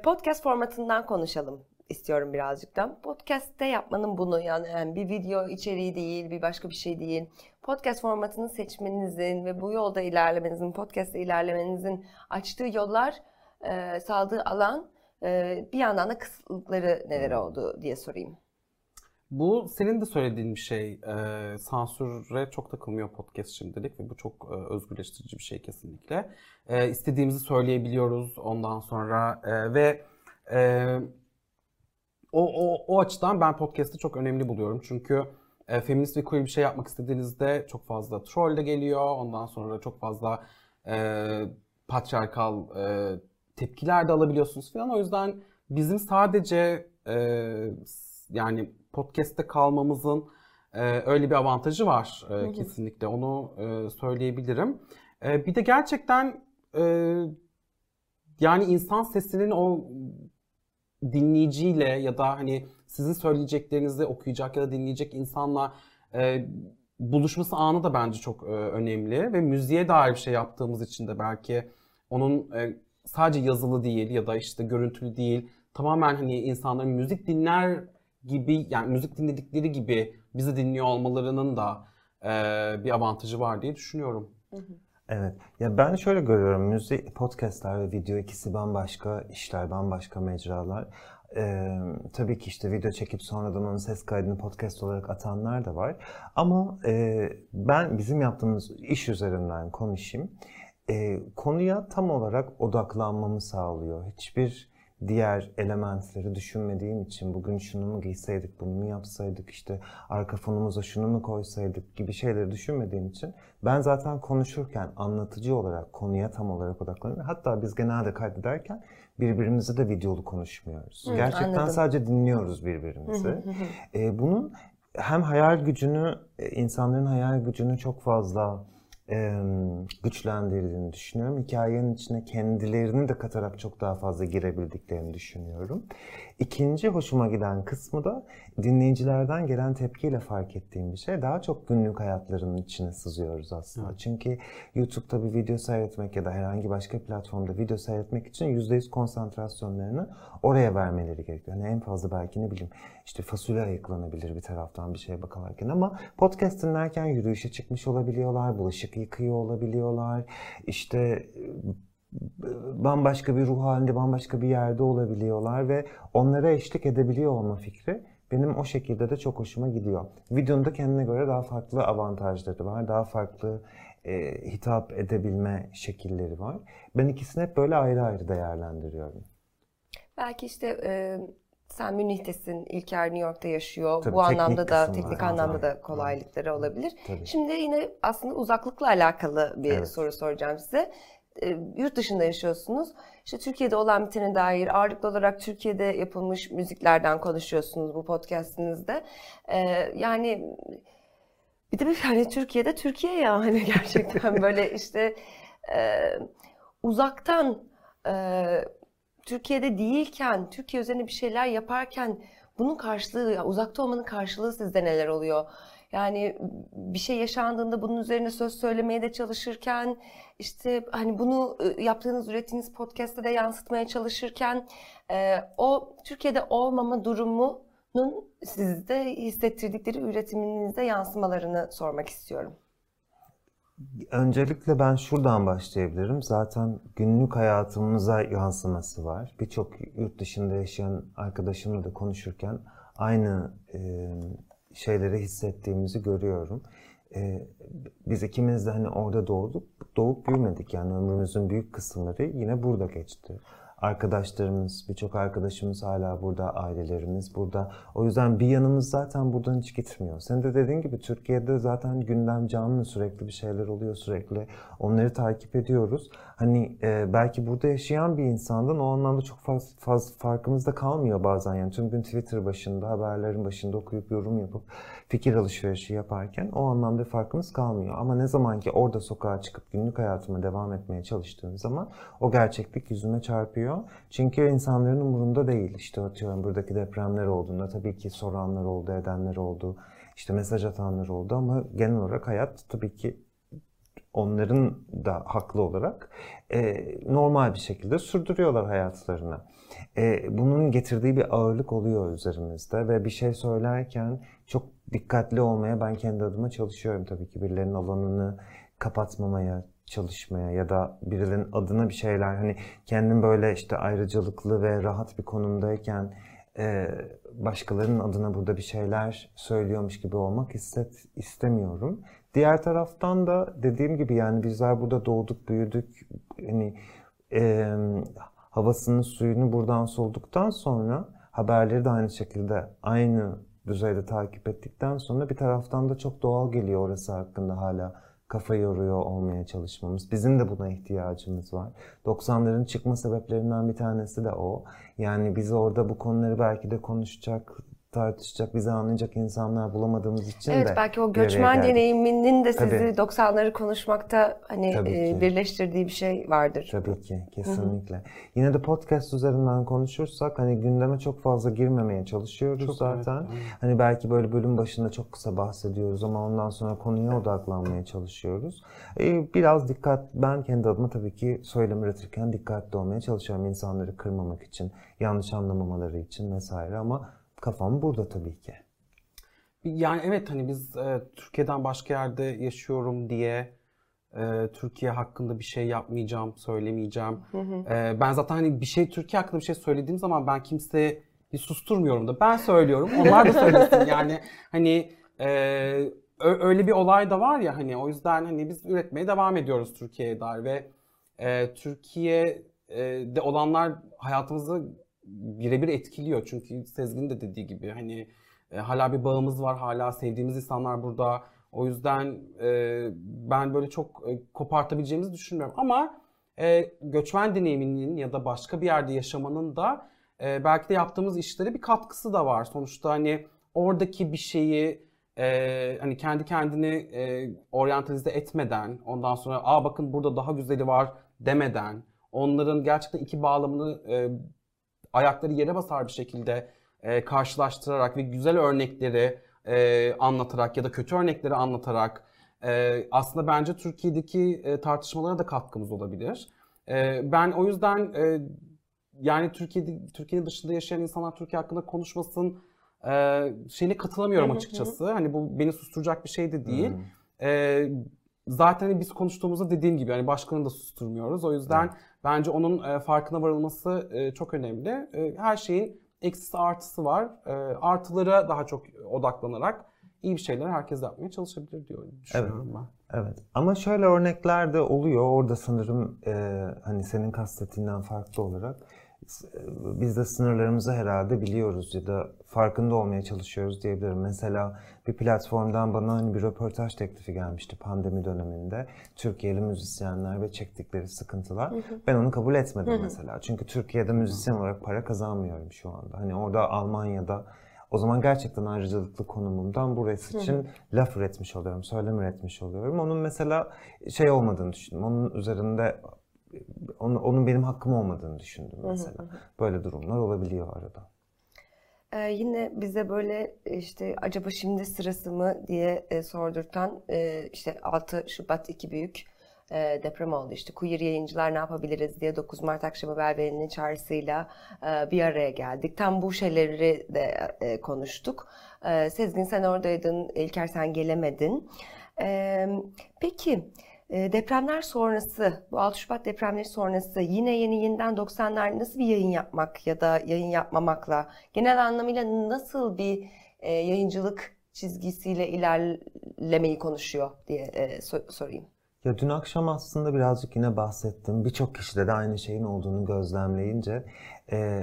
podcast formatından konuşalım istiyorum birazcık da. Podcast'te yapmanın bunu yani, yani bir video içeriği değil, bir başka bir şey değil. Podcast formatını seçmenizin ve bu yolda ilerlemenizin, podcast'te ilerlemenizin açtığı yollar, e, sağladığı alan, e, bir yandan da kısıtlıkları neler oldu diye sorayım. Bu senin de söylediğin bir şey. Ee, sansüre çok takılmıyor podcast şimdilik ve bu çok e, özgürleştirici bir şey kesinlikle. Ee, istediğimizi söyleyebiliyoruz ondan sonra e, ve e, o, o, o açıdan ben podcast'ı çok önemli buluyorum. Çünkü e, feminist ve queer bir şey yapmak istediğinizde çok fazla troll de geliyor. Ondan sonra çok fazla e, patriarkal e, tepkiler de alabiliyorsunuz falan. O yüzden bizim sadece e, yani podcast'te kalmamızın e, öyle bir avantajı var e, kesinlikle. Onu e, söyleyebilirim. E, bir de gerçekten e, yani insan sesinin o dinleyiciyle ya da hani sizin söyleyeceklerinizi okuyacak ya da dinleyecek insanla e, buluşması anı da bence çok e, önemli ve müziğe dair bir şey yaptığımız için de belki onun e, sadece yazılı değil ya da işte görüntülü değil tamamen hani insanların müzik dinler gibi yani müzik dinledikleri gibi bizi dinliyor olmalarının da e, bir avantajı var diye düşünüyorum. Evet. Ya ben şöyle görüyorum. Müzik, podcastler ve video ikisi bambaşka işler, bambaşka mecralar. Ee, tabii ki işte video çekip sonradan onun ses kaydını podcast olarak atanlar da var. Ama e, ben bizim yaptığımız iş üzerinden konuşayım. E, konuya tam olarak odaklanmamı sağlıyor. Hiçbir diğer elementleri düşünmediğim için bugün şunu mu giyseydik, bunu mu yapsaydık, işte arka fonumuza şunu mu koysaydık gibi şeyleri düşünmediğim için ben zaten konuşurken anlatıcı olarak konuya tam olarak odaklanıyorum. Hatta biz genelde kaydederken birbirimizi de videolu konuşmuyoruz. Hı, Gerçekten anladım. sadece dinliyoruz birbirimizi. Ee, bunun hem hayal gücünü, e, insanların hayal gücünü çok fazla e, güçlendirdiğini düşünüyorum. Hikayenin içine kendilerini de katarak çok daha fazla girebildiklerini düşünüyorum. İkinci hoşuma giden kısmı da dinleyicilerden gelen tepkiyle fark ettiğim bir şey. Daha çok günlük hayatlarının içine sızıyoruz aslında. Çünkü YouTube'da bir video seyretmek ya da herhangi başka platformda video seyretmek için %100 konsantrasyonlarını oraya vermeleri gerekiyor. Yani en fazla belki ne bileyim işte fasulye ayıklanabilir bir taraftan bir şeye bakarken ama podcast dinlerken yürüyüşe çıkmış olabiliyorlar, bulaşık yıkıyor olabiliyorlar, işte bambaşka bir ruh halinde, bambaşka bir yerde olabiliyorlar ve onlara eşlik edebiliyor olma fikri benim o şekilde de çok hoşuma gidiyor. Videonun da kendine göre daha farklı avantajları var, daha farklı e, hitap edebilme şekilleri var. Ben ikisini hep böyle ayrı ayrı değerlendiriyorum. Belki işte e, sen Münih'tesin, İlker New York'ta yaşıyor. Tabii, Bu anlamda da teknik evet, anlamda da kolaylıkları olabilir. Tabii. Şimdi yine aslında uzaklıkla alakalı bir Evet. soru soracağım size. E, yurt dışında yaşıyorsunuz. İşte Türkiye'de olan bitene dair ağırlıklı olarak Türkiye'de yapılmış müziklerden konuşuyorsunuz bu podcastinizde. E, yani bir de bir hani Türkiye'de Türkiye ya hani gerçekten böyle işte e, uzaktan Türkiye'de değilken, Türkiye üzerine bir şeyler yaparken bunun karşılığı, uzakta olmanın karşılığı sizde neler oluyor? Yani bir şey yaşandığında bunun üzerine söz söylemeye de çalışırken, işte hani bunu yaptığınız, ürettiğiniz podcast'te de yansıtmaya çalışırken o Türkiye'de olmama durumunun sizde hissettirdikleri üretiminizde yansımalarını sormak istiyorum. Öncelikle ben şuradan başlayabilirim. Zaten günlük hayatımıza yansıması var. Birçok yurt dışında yaşayan arkadaşımla da konuşurken aynı e, şeyleri hissettiğimizi görüyorum. E, biz ikimiz de hani orada doğduk, doğup büyümedik. Yani ömrümüzün büyük kısımları yine burada geçti. Arkadaşlarımız, birçok arkadaşımız hala burada, ailelerimiz burada. O yüzden bir yanımız zaten buradan hiç gitmiyor. Senin de dediğin gibi Türkiye'de zaten gündem canlı sürekli bir şeyler oluyor sürekli. Onları takip ediyoruz. Hani e, belki burada yaşayan bir insandan o anlamda çok fazla, fazla farkımız da kalmıyor bazen. Yani tüm gün Twitter başında, haberlerin başında okuyup yorum yapıp fikir alışverişi yaparken o anlamda farkımız kalmıyor. Ama ne zaman ki orada sokağa çıkıp günlük hayatıma devam etmeye çalıştığım zaman o gerçeklik yüzüme çarpıyor. Çünkü insanların umurunda değil. İşte atıyorum buradaki depremler olduğunda tabii ki soranlar oldu, edenler oldu. işte mesaj atanlar oldu ama genel olarak hayat tabii ki onların da haklı olarak e, normal bir şekilde sürdürüyorlar hayatlarını. E, bunun getirdiği bir ağırlık oluyor üzerimizde ve bir şey söylerken çok dikkatli olmaya ben kendi adıma çalışıyorum tabii ki birilerinin alanını kapatmamaya çalışmaya ya da birilerinin adına bir şeyler hani kendim böyle işte ayrıcalıklı ve rahat bir konumdayken e, başkalarının adına burada bir şeyler söylüyormuş gibi olmak hisset, istemiyorum. Diğer taraftan da dediğim gibi yani bizler burada doğduk, büyüdük. Hani e, havasını, suyunu buradan solduktan sonra haberleri de aynı şekilde aynı düzeyde takip ettikten sonra bir taraftan da çok doğal geliyor orası hakkında hala kafa yoruyor olmaya çalışmamız. Bizim de buna ihtiyacımız var. 90'ların çıkma sebeplerinden bir tanesi de o. Yani biz orada bu konuları belki de konuşacak tartışacak, bizi anlayacak insanlar bulamadığımız için Evet de belki o göçmen deneyiminin de sizi Tabii. 90'ları konuşmakta hani e, birleştirdiği bir şey vardır. Tabii ki, kesinlikle. Yine de podcast üzerinden konuşursak hani gündeme çok fazla girmemeye çalışıyoruz Çok zaten. evet, evet. Hani belki böyle bölüm başında çok kısa bahsediyoruz ama ondan sonra konuya odaklanmaya çalışıyoruz. Ee, biraz dikkat, ben kendi adıma tabii ki söylem üretirken dikkatli olmaya çalışıyorum insanları kırmamak için, yanlış anlamamaları için vesaire ama kafam burada tabii ki. Yani evet hani biz e, Türkiye'den başka yerde yaşıyorum diye e, Türkiye hakkında bir şey yapmayacağım, söylemeyeceğim. E, ben zaten hani bir şey Türkiye hakkında bir şey söylediğim zaman ben kimseye bir susturmuyorum da ben söylüyorum. Onlar da söylesin. Yani hani e, ö- öyle bir olay da var ya hani o yüzden hani biz üretmeye devam ediyoruz Türkiye'ye dair ve e, Türkiye'de olanlar hayatımızı birebir etkiliyor. Çünkü Sezgin de dediği gibi hani e, hala bir bağımız var, hala sevdiğimiz insanlar burada. O yüzden e, ben böyle çok e, kopartabileceğimizi düşünmüyorum. Ama e, göçmen deneyiminin ya da başka bir yerde yaşamanın da e, belki de yaptığımız işlere bir katkısı da var. Sonuçta hani oradaki bir şeyi e, hani kendi kendini e, oryantalize etmeden, ondan sonra aa bakın burada daha güzeli var demeden, onların gerçekten iki bağlamını e, ayakları yere basar bir şekilde e, karşılaştırarak ve güzel örnekleri e, anlatarak ya da kötü örnekleri anlatarak e, aslında bence Türkiye'deki e, tartışmalara da katkımız olabilir. E, ben o yüzden e, yani Türkiye'de Türkiye'nin dışında yaşayan insanlar Türkiye hakkında konuşmasın e, şeyine katılamıyorum açıkçası. Hani bu beni susturacak bir şey de değil. Hmm. E, zaten hani biz konuştuğumuzda dediğim gibi hani başkanı da susturmuyoruz. O yüzden. Bence onun e, farkına varılması e, çok önemli. E, her şeyin eksisi artısı var. E, artılara daha çok odaklanarak iyi bir şeyler herkes yapmaya çalışabilir diyor düşünüyorum ben. Evet ama şöyle örnekler de oluyor. Orada sanırım e, hani senin kastettiğinden farklı olarak biz de sınırlarımızı herhalde biliyoruz ya da farkında olmaya çalışıyoruz diyebilirim. Mesela bir platformdan bana hani bir röportaj teklifi gelmişti pandemi döneminde. Türkiye'li müzisyenler ve çektikleri sıkıntılar. Ben onu kabul etmedim mesela. Çünkü Türkiye'de müzisyen olarak para kazanmıyorum şu anda. Hani orada Almanya'da o zaman gerçekten ayrıcalıklı konumumdan burası için laf üretmiş oluyorum, söylem üretmiş oluyorum. Onun mesela şey olmadığını düşündüm. Onun üzerinde onun, onun benim hakkım olmadığını düşündüm mesela. Böyle durumlar olabiliyor arada. Ee, yine bize böyle işte acaba şimdi sırası mı diye e, sordurtan e, işte 6 Şubat iki büyük e, deprem oldu. İşte queer yayıncılar ne yapabiliriz diye 9 Mart akşamı Belbeli'nin çağrısıyla e, bir araya geldik. Tam bu şeyleri de e, konuştuk. E, Sezgin sen oradaydın, İlker sen gelemedin. E, peki e, depremler sonrası, bu 6 Şubat depremleri sonrası yine yeni yeniden 90'lar nasıl bir yayın yapmak ya da yayın yapmamakla genel anlamıyla nasıl bir e, yayıncılık çizgisiyle ilerlemeyi konuşuyor diye e, so- sorayım. Ya dün akşam aslında birazcık yine bahsettim. Birçok kişide de aynı şeyin olduğunu gözlemleyince e,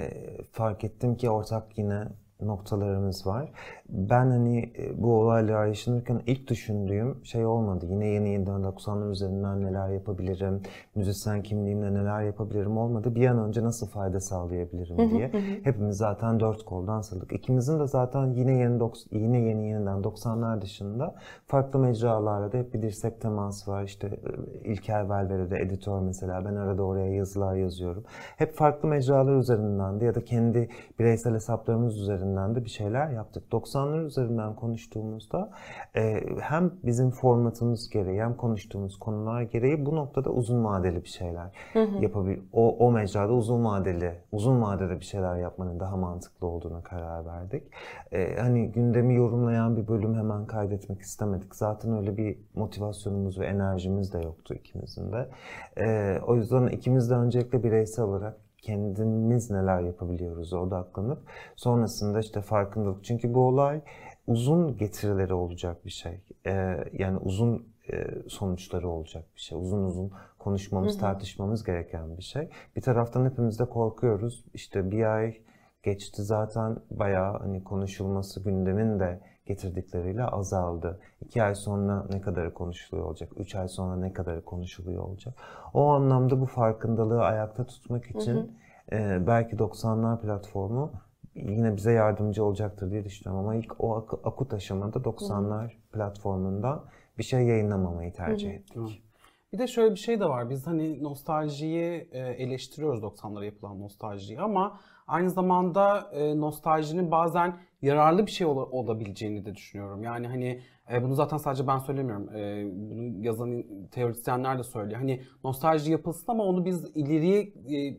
fark ettim ki ortak yine noktalarımız var. Ben hani e, bu olaylar yaşanırken ilk düşündüğüm şey olmadı. Yine yeni yeniden 90'lar üzerinden neler yapabilirim, müzisyen kimliğimle neler yapabilirim olmadı. Bir an önce nasıl fayda sağlayabilirim diye. Hepimiz zaten dört koldan sarıldık. İkimizin de zaten yine yeni yine yeni yeniden 90'lar dışında farklı mecralarla da hep bir dirsek teması var. İşte e, İlker Velvere'de editör mesela. Ben arada oraya yazılar yazıyorum. Hep farklı mecralar üzerinden de ya da kendi bireysel hesaplarımız üzerinden de bir şeyler yaptık. 90'lar üzerinden konuştuğumuzda e, hem bizim formatımız gereği hem konuştuğumuz konular gereği bu noktada uzun vadeli bir şeyler yapabil o, o mecrada uzun vadeli uzun vadede bir şeyler yapmanın daha mantıklı olduğuna karar verdik. E, hani gündemi yorumlayan bir bölüm hemen kaydetmek istemedik. Zaten öyle bir motivasyonumuz ve enerjimiz de yoktu ikimizin de. E, o yüzden ikimiz de öncelikle bireysel olarak kendimiz neler yapabiliyoruz odaklanıp sonrasında işte farkındalık. Çünkü bu olay uzun getirileri olacak bir şey. Ee, yani uzun e, sonuçları olacak bir şey. Uzun uzun konuşmamız, tartışmamız gereken bir şey. Bir taraftan hepimiz de korkuyoruz. İşte bir ay geçti zaten bayağı hani konuşulması gündemin de getirdikleriyle azaldı. İki ay sonra ne kadarı konuşuluyor olacak? Üç ay sonra ne kadarı konuşuluyor olacak? O anlamda bu farkındalığı ayakta tutmak için e, belki 90'lar platformu yine bize yardımcı olacaktır diye düşünüyorum. Ama ilk o ak- akut aşamada 90'lar platformundan bir şey yayınlamamayı tercih ettik. Bir de şöyle bir şey de var. Biz hani nostaljiyi eleştiriyoruz 90'lara yapılan nostaljiyi ama aynı zamanda nostaljinin bazen yararlı bir şey ola- olabileceğini de düşünüyorum. Yani hani e, bunu zaten sadece ben söylemiyorum. E, bunu yazan teorisyenler de söylüyor. Hani nostalji yapılsın ama onu biz ileriye e,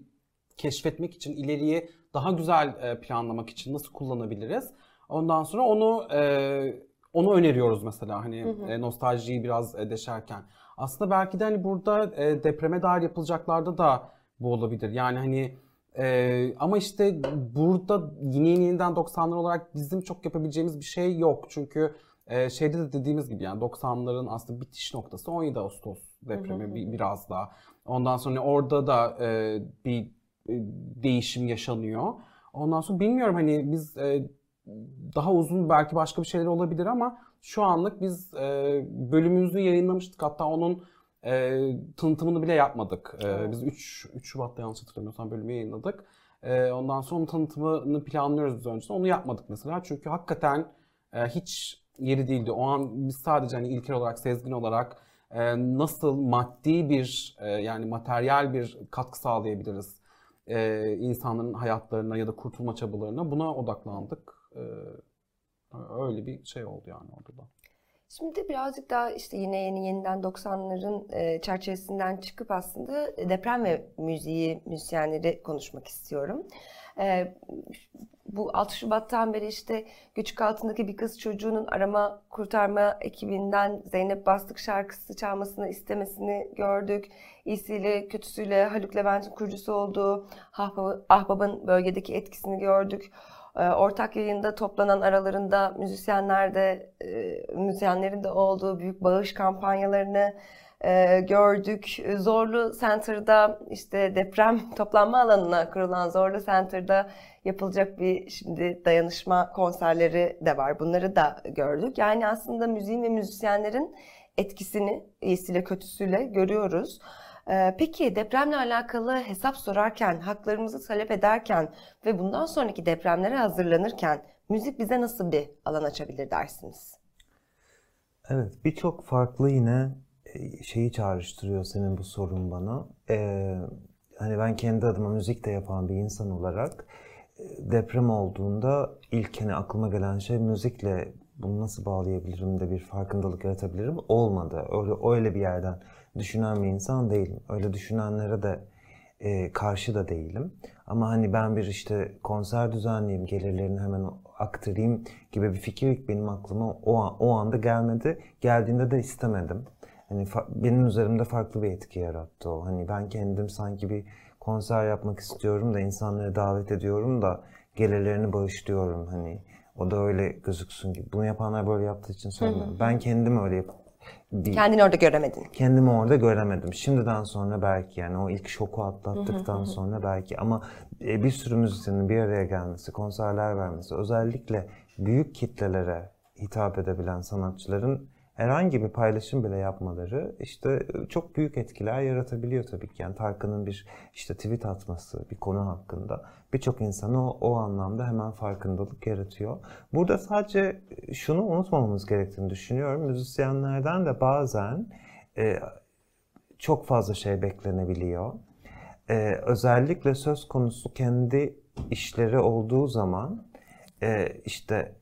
keşfetmek için, ileriye daha güzel e, planlamak için nasıl kullanabiliriz? Ondan sonra onu e, onu öneriyoruz mesela hani e, nostaljiyi biraz e, deşerken. Aslında belki de hani burada e, depreme dair yapılacaklarda da bu olabilir. Yani hani e, ama işte burada yeni yeniden 90'lar olarak bizim çok yapabileceğimiz bir şey yok. Çünkü e, şeyde de dediğimiz gibi yani 90'ların aslında bitiş noktası 17 Ağustos depremi bir, biraz daha. Ondan sonra orada da e, bir e, değişim yaşanıyor. Ondan sonra bilmiyorum hani biz e, daha uzun belki başka bir şeyler olabilir ama şu anlık biz e, bölümümüzü yayınlamıştık. Hatta onun e, tanıtımını bile yapmadık. E, biz 3, 3 Şubat'ta yanlış hatırlamıyorsam bölümü yayınladık. E, ondan sonra onun tanıtımını planlıyoruz biz önceden. Onu yapmadık mesela. Çünkü hakikaten e, hiç yeri değildi. O an biz sadece hani ilkel olarak, sezgin olarak e, nasıl maddi bir e, yani materyal bir katkı sağlayabiliriz e, insanların hayatlarına ya da kurtulma çabalarına buna odaklandık. E, öyle bir şey oldu yani orada da. Şimdi birazcık daha işte yine yeni yeniden 90'ların e, çerçevesinden çıkıp aslında deprem ve müziği, müzisyenleri konuşmak istiyorum. E, bu 6 Şubat'tan beri işte Göçük Altındaki Bir Kız Çocuğunun arama kurtarma ekibinden Zeynep Bastık şarkısı çalmasını istemesini gördük. İyisiyle kötüsüyle Haluk Levent'in kurucusu olduğu Ahbab'ın bölgedeki etkisini gördük. Ortak yayında toplanan aralarında müzisyenler de, müzisyenlerin de olduğu büyük bağış kampanyalarını gördük. Zorlu Center'da işte deprem toplanma alanına kurulan Zorlu Center'da yapılacak bir şimdi dayanışma konserleri de var. Bunları da gördük. Yani aslında müziğin ve müzisyenlerin etkisini iyisiyle kötüsüyle görüyoruz. Peki depremle alakalı hesap sorarken, haklarımızı talep ederken ve bundan sonraki depremlere hazırlanırken müzik bize nasıl bir alan açabilir dersiniz? Evet, birçok farklı yine şeyi çağrıştırıyor senin bu sorun bana. Ee, hani ben kendi adıma müzik de yapan bir insan olarak deprem olduğunda ilk hani aklıma gelen şey müzikle bunu nasıl bağlayabilirim de bir farkındalık yaratabilirim olmadı. Öyle öyle bir yerden düşünen bir insan değilim. Öyle düşünenlere de e, karşı da değilim. Ama hani ben bir işte konser düzenleyeyim, gelirlerini hemen aktarayım gibi bir fikir benim aklıma o, an, o anda gelmedi. Geldiğinde de istemedim. Hani benim üzerimde farklı bir etki yarattı o. Hani ben kendim sanki bir konser yapmak istiyorum da insanları davet ediyorum da gelirlerini bağışlıyorum hani. O da öyle gözüksün gibi. Bunu yapanlar böyle yaptığı için söylemiyorum. Ben kendim öyle yapıp bir, Kendini orada göremedin. Kendimi orada göremedim. Şimdiden sonra belki yani o ilk şoku atlattıktan sonra belki ama bir sürü müzisyenin bir araya gelmesi, konserler vermesi, özellikle büyük kitlelere hitap edebilen sanatçıların herhangi bir paylaşım bile yapmaları işte çok büyük etkiler yaratabiliyor tabii ki. Yani Tarkan'ın bir işte tweet atması bir konu hakkında birçok insanı o, o anlamda hemen farkındalık yaratıyor. Burada sadece şunu unutmamamız gerektiğini düşünüyorum. Müzisyenlerden de bazen e, çok fazla şey beklenebiliyor. E, özellikle söz konusu kendi işleri olduğu zaman e, işte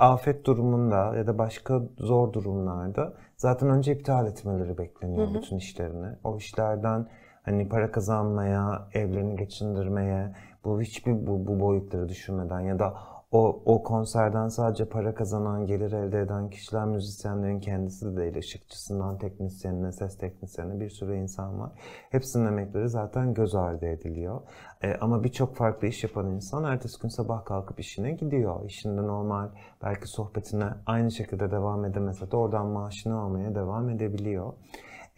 afet durumunda ya da başka zor durumlarda zaten önce iptal etmeleri bekleniyor hı hı. bütün işlerini. O işlerden hani para kazanmaya, evlerini geçindirmeye, bu hiçbir bu, bu boyutları düşünmeden ya da o, o konserden sadece para kazanan, gelir elde eden kişiler müzisyenlerin kendisi de değil. Işıkçısından teknisyenine, ses teknisyenine bir sürü insan var. Hepsinin emekleri zaten göz ardı ediliyor. E, ama birçok farklı iş yapan insan ertesi gün sabah kalkıp işine gidiyor. İşinde normal belki sohbetine aynı şekilde devam edemese de oradan maaşını almaya devam edebiliyor.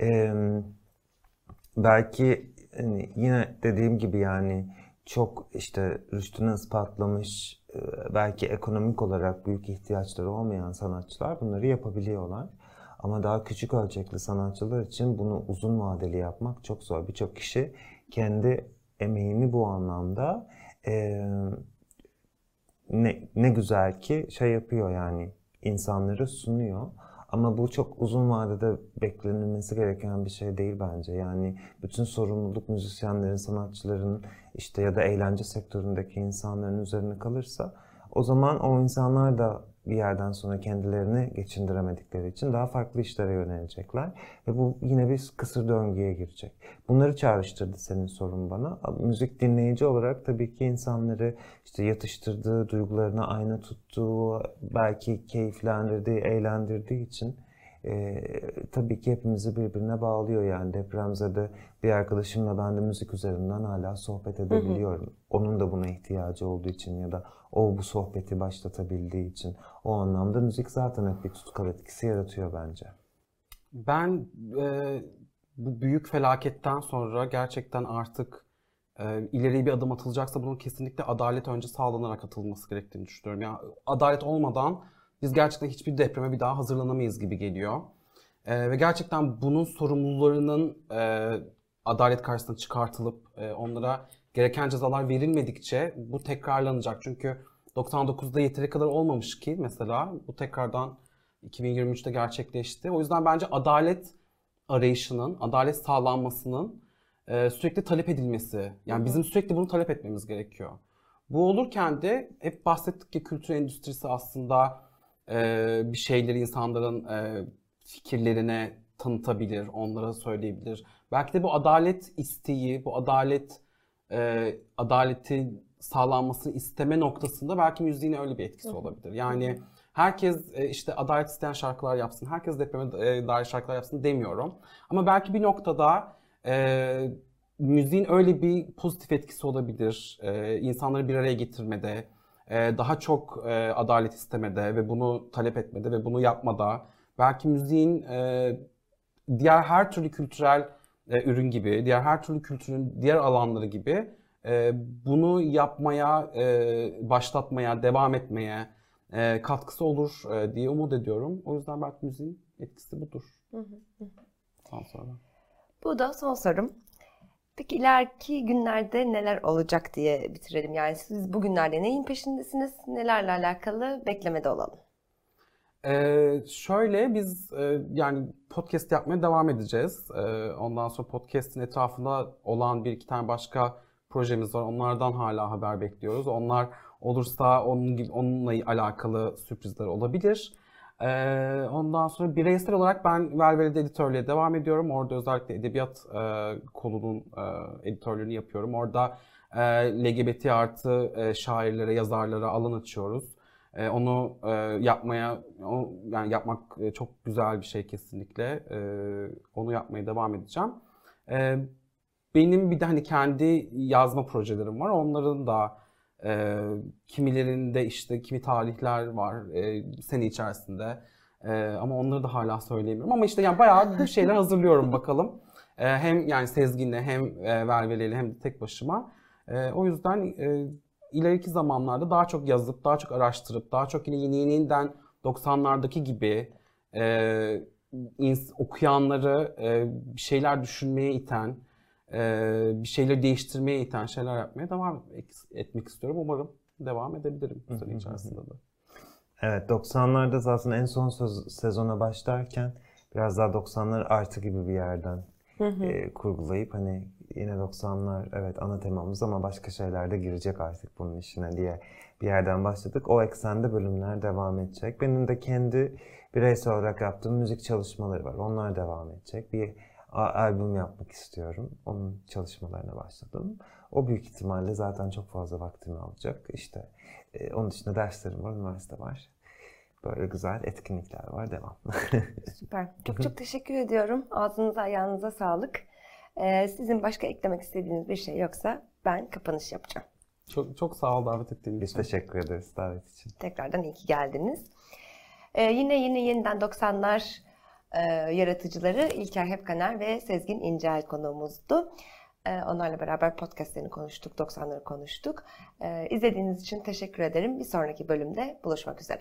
E, belki hani yine dediğim gibi yani çok işte rüştünü ispatlamış, e, belki ekonomik olarak büyük ihtiyaçları olmayan sanatçılar bunları yapabiliyorlar. Ama daha küçük ölçekli sanatçılar için bunu uzun vadeli yapmak çok zor. Birçok kişi kendi emeğini bu anlamda e, ne, ne güzel ki şey yapıyor yani insanları sunuyor. Ama bu çok uzun vadede beklenilmesi gereken bir şey değil bence. Yani bütün sorumluluk müzisyenlerin, sanatçıların işte ya da eğlence sektöründeki insanların üzerine kalırsa o zaman o insanlar da bir yerden sonra kendilerini geçindiremedikleri için daha farklı işlere yönelecekler. Ve bu yine bir kısır döngüye girecek. Bunları çağrıştırdı senin sorun bana. Müzik dinleyici olarak tabii ki insanları işte yatıştırdığı, duygularına ayna tuttuğu, belki keyiflendirdiği, eğlendirdiği için e, tabii ki hepimizi birbirine bağlıyor yani depremzede bir arkadaşımla ben de müzik üzerinden hala sohbet edebiliyorum. Hı hı. Onun da buna ihtiyacı olduğu için ya da o bu sohbeti başlatabildiği için o anlamda müzik zaten hep bir tutkal etkisi yaratıyor bence. Ben e, bu büyük felaketten sonra gerçekten artık e, ileriye bir adım atılacaksa bunun kesinlikle adalet önce sağlanarak atılması gerektiğini düşünüyorum. Yani adalet olmadan biz gerçekten hiçbir depreme bir daha hazırlanamayız gibi geliyor. E, ve gerçekten bunun sorumlularının e, adalet karşısına çıkartılıp e, onlara gereken cezalar verilmedikçe bu tekrarlanacak. Çünkü 99'da yeteri kadar olmamış ki mesela bu tekrardan 2023'te gerçekleşti. O yüzden bence adalet arayışının, adalet sağlanmasının e, sürekli talep edilmesi. Yani bizim sürekli bunu talep etmemiz gerekiyor. Bu olurken de hep bahsettik ki kültür endüstrisi aslında e, bir şeyleri insanların e, fikirlerine tanıtabilir, onlara söyleyebilir. Belki de bu adalet isteği, bu adalet e, adaleti sağlanmasını isteme noktasında belki müziğin öyle bir etkisi olabilir. Yani herkes e, işte adalet isteyen şarkılar yapsın, herkes depreme e, dair şarkılar yapsın demiyorum. Ama belki bir noktada e, müziğin öyle bir pozitif etkisi olabilir. E, insanları bir araya getirmede, daha çok e, adalet istemede ve bunu talep etmede ve bunu yapmada. Belki müziğin e, diğer her türlü kültürel e, ürün gibi, diğer her türlü kültürün diğer alanları gibi e, bunu yapmaya, e, başlatmaya, devam etmeye e, katkısı olur e, diye umut ediyorum. O yüzden belki müziğin etkisi budur. Hı sonra. Bu da son sorum. Peki ileriki günlerde neler olacak diye bitirelim. Yani siz bugünlerde neyin peşindesiniz? Nelerle alakalı beklemede olalım. Ee, şöyle biz e, yani podcast yapmaya devam edeceğiz. Ee, ondan sonra podcast'in etrafında olan bir iki tane başka projemiz var. Onlardan hala haber bekliyoruz. Onlar olursa onun onunla alakalı sürprizler olabilir. Ee, ondan sonra bireysel olarak ben Velveli'de editörlüğe devam ediyorum. Orada özellikle edebiyat e, kolunun e, editörlüğünü yapıyorum. Orada e, LGBT artı e, şairlere, yazarlara alan açıyoruz. E, onu e, yapmaya, o, yani yapmak e, çok güzel bir şey kesinlikle. E, onu yapmaya devam edeceğim. E, benim bir de hani kendi yazma projelerim var. Onların da e, kimilerinde işte kimi tarihler var e, sene içerisinde. E, ama onları da hala söyleyemiyorum. Ama işte yani bayağı bir şeyler hazırlıyorum bakalım. E, hem yani Sezgin'le hem e, Velveli'yle hem de tek başıma. E, o yüzden e, ileriki zamanlarda daha çok yazıp, daha çok araştırıp, daha çok yine yeni yeniden 90'lardaki gibi e, okuyanları e, şeyler düşünmeye iten, bir şeyleri değiştirmeye iten şeyler yapmaya devam etmek istiyorum. Umarım devam edebilirim bu sene içerisinde de. Evet 90'larda zaten en son sezona başlarken biraz daha 90'lar artı gibi bir yerden e, kurgulayıp hani yine 90'lar evet ana temamız ama başka şeyler de girecek artık bunun içine diye bir yerden başladık. O eksende bölümler devam edecek. Benim de kendi bireysel olarak yaptığım müzik çalışmaları var. Onlar devam edecek. Bir albüm yapmak istiyorum. Onun çalışmalarına başladım. O büyük ihtimalle zaten çok fazla vaktimi alacak. İşte e, onun dışında derslerim var, üniversite var. Böyle güzel etkinlikler var. Devam. Süper. Çok çok teşekkür ediyorum. Ağzınıza ayağınıza sağlık. Ee, sizin başka eklemek istediğiniz bir şey yoksa ben kapanış yapacağım. Çok çok sağ ol davet ettiğiniz için. Biz teşekkür ederiz davet için. Tekrardan iyi ki geldiniz. Ee, yine yine yeniden 90'lar e, yaratıcıları İlker Hepkaner ve Sezgin İncel konuğumuzdu. E, onlarla beraber podcastlerini konuştuk, 90'ları konuştuk. E, izlediğiniz için teşekkür ederim. Bir sonraki bölümde buluşmak üzere.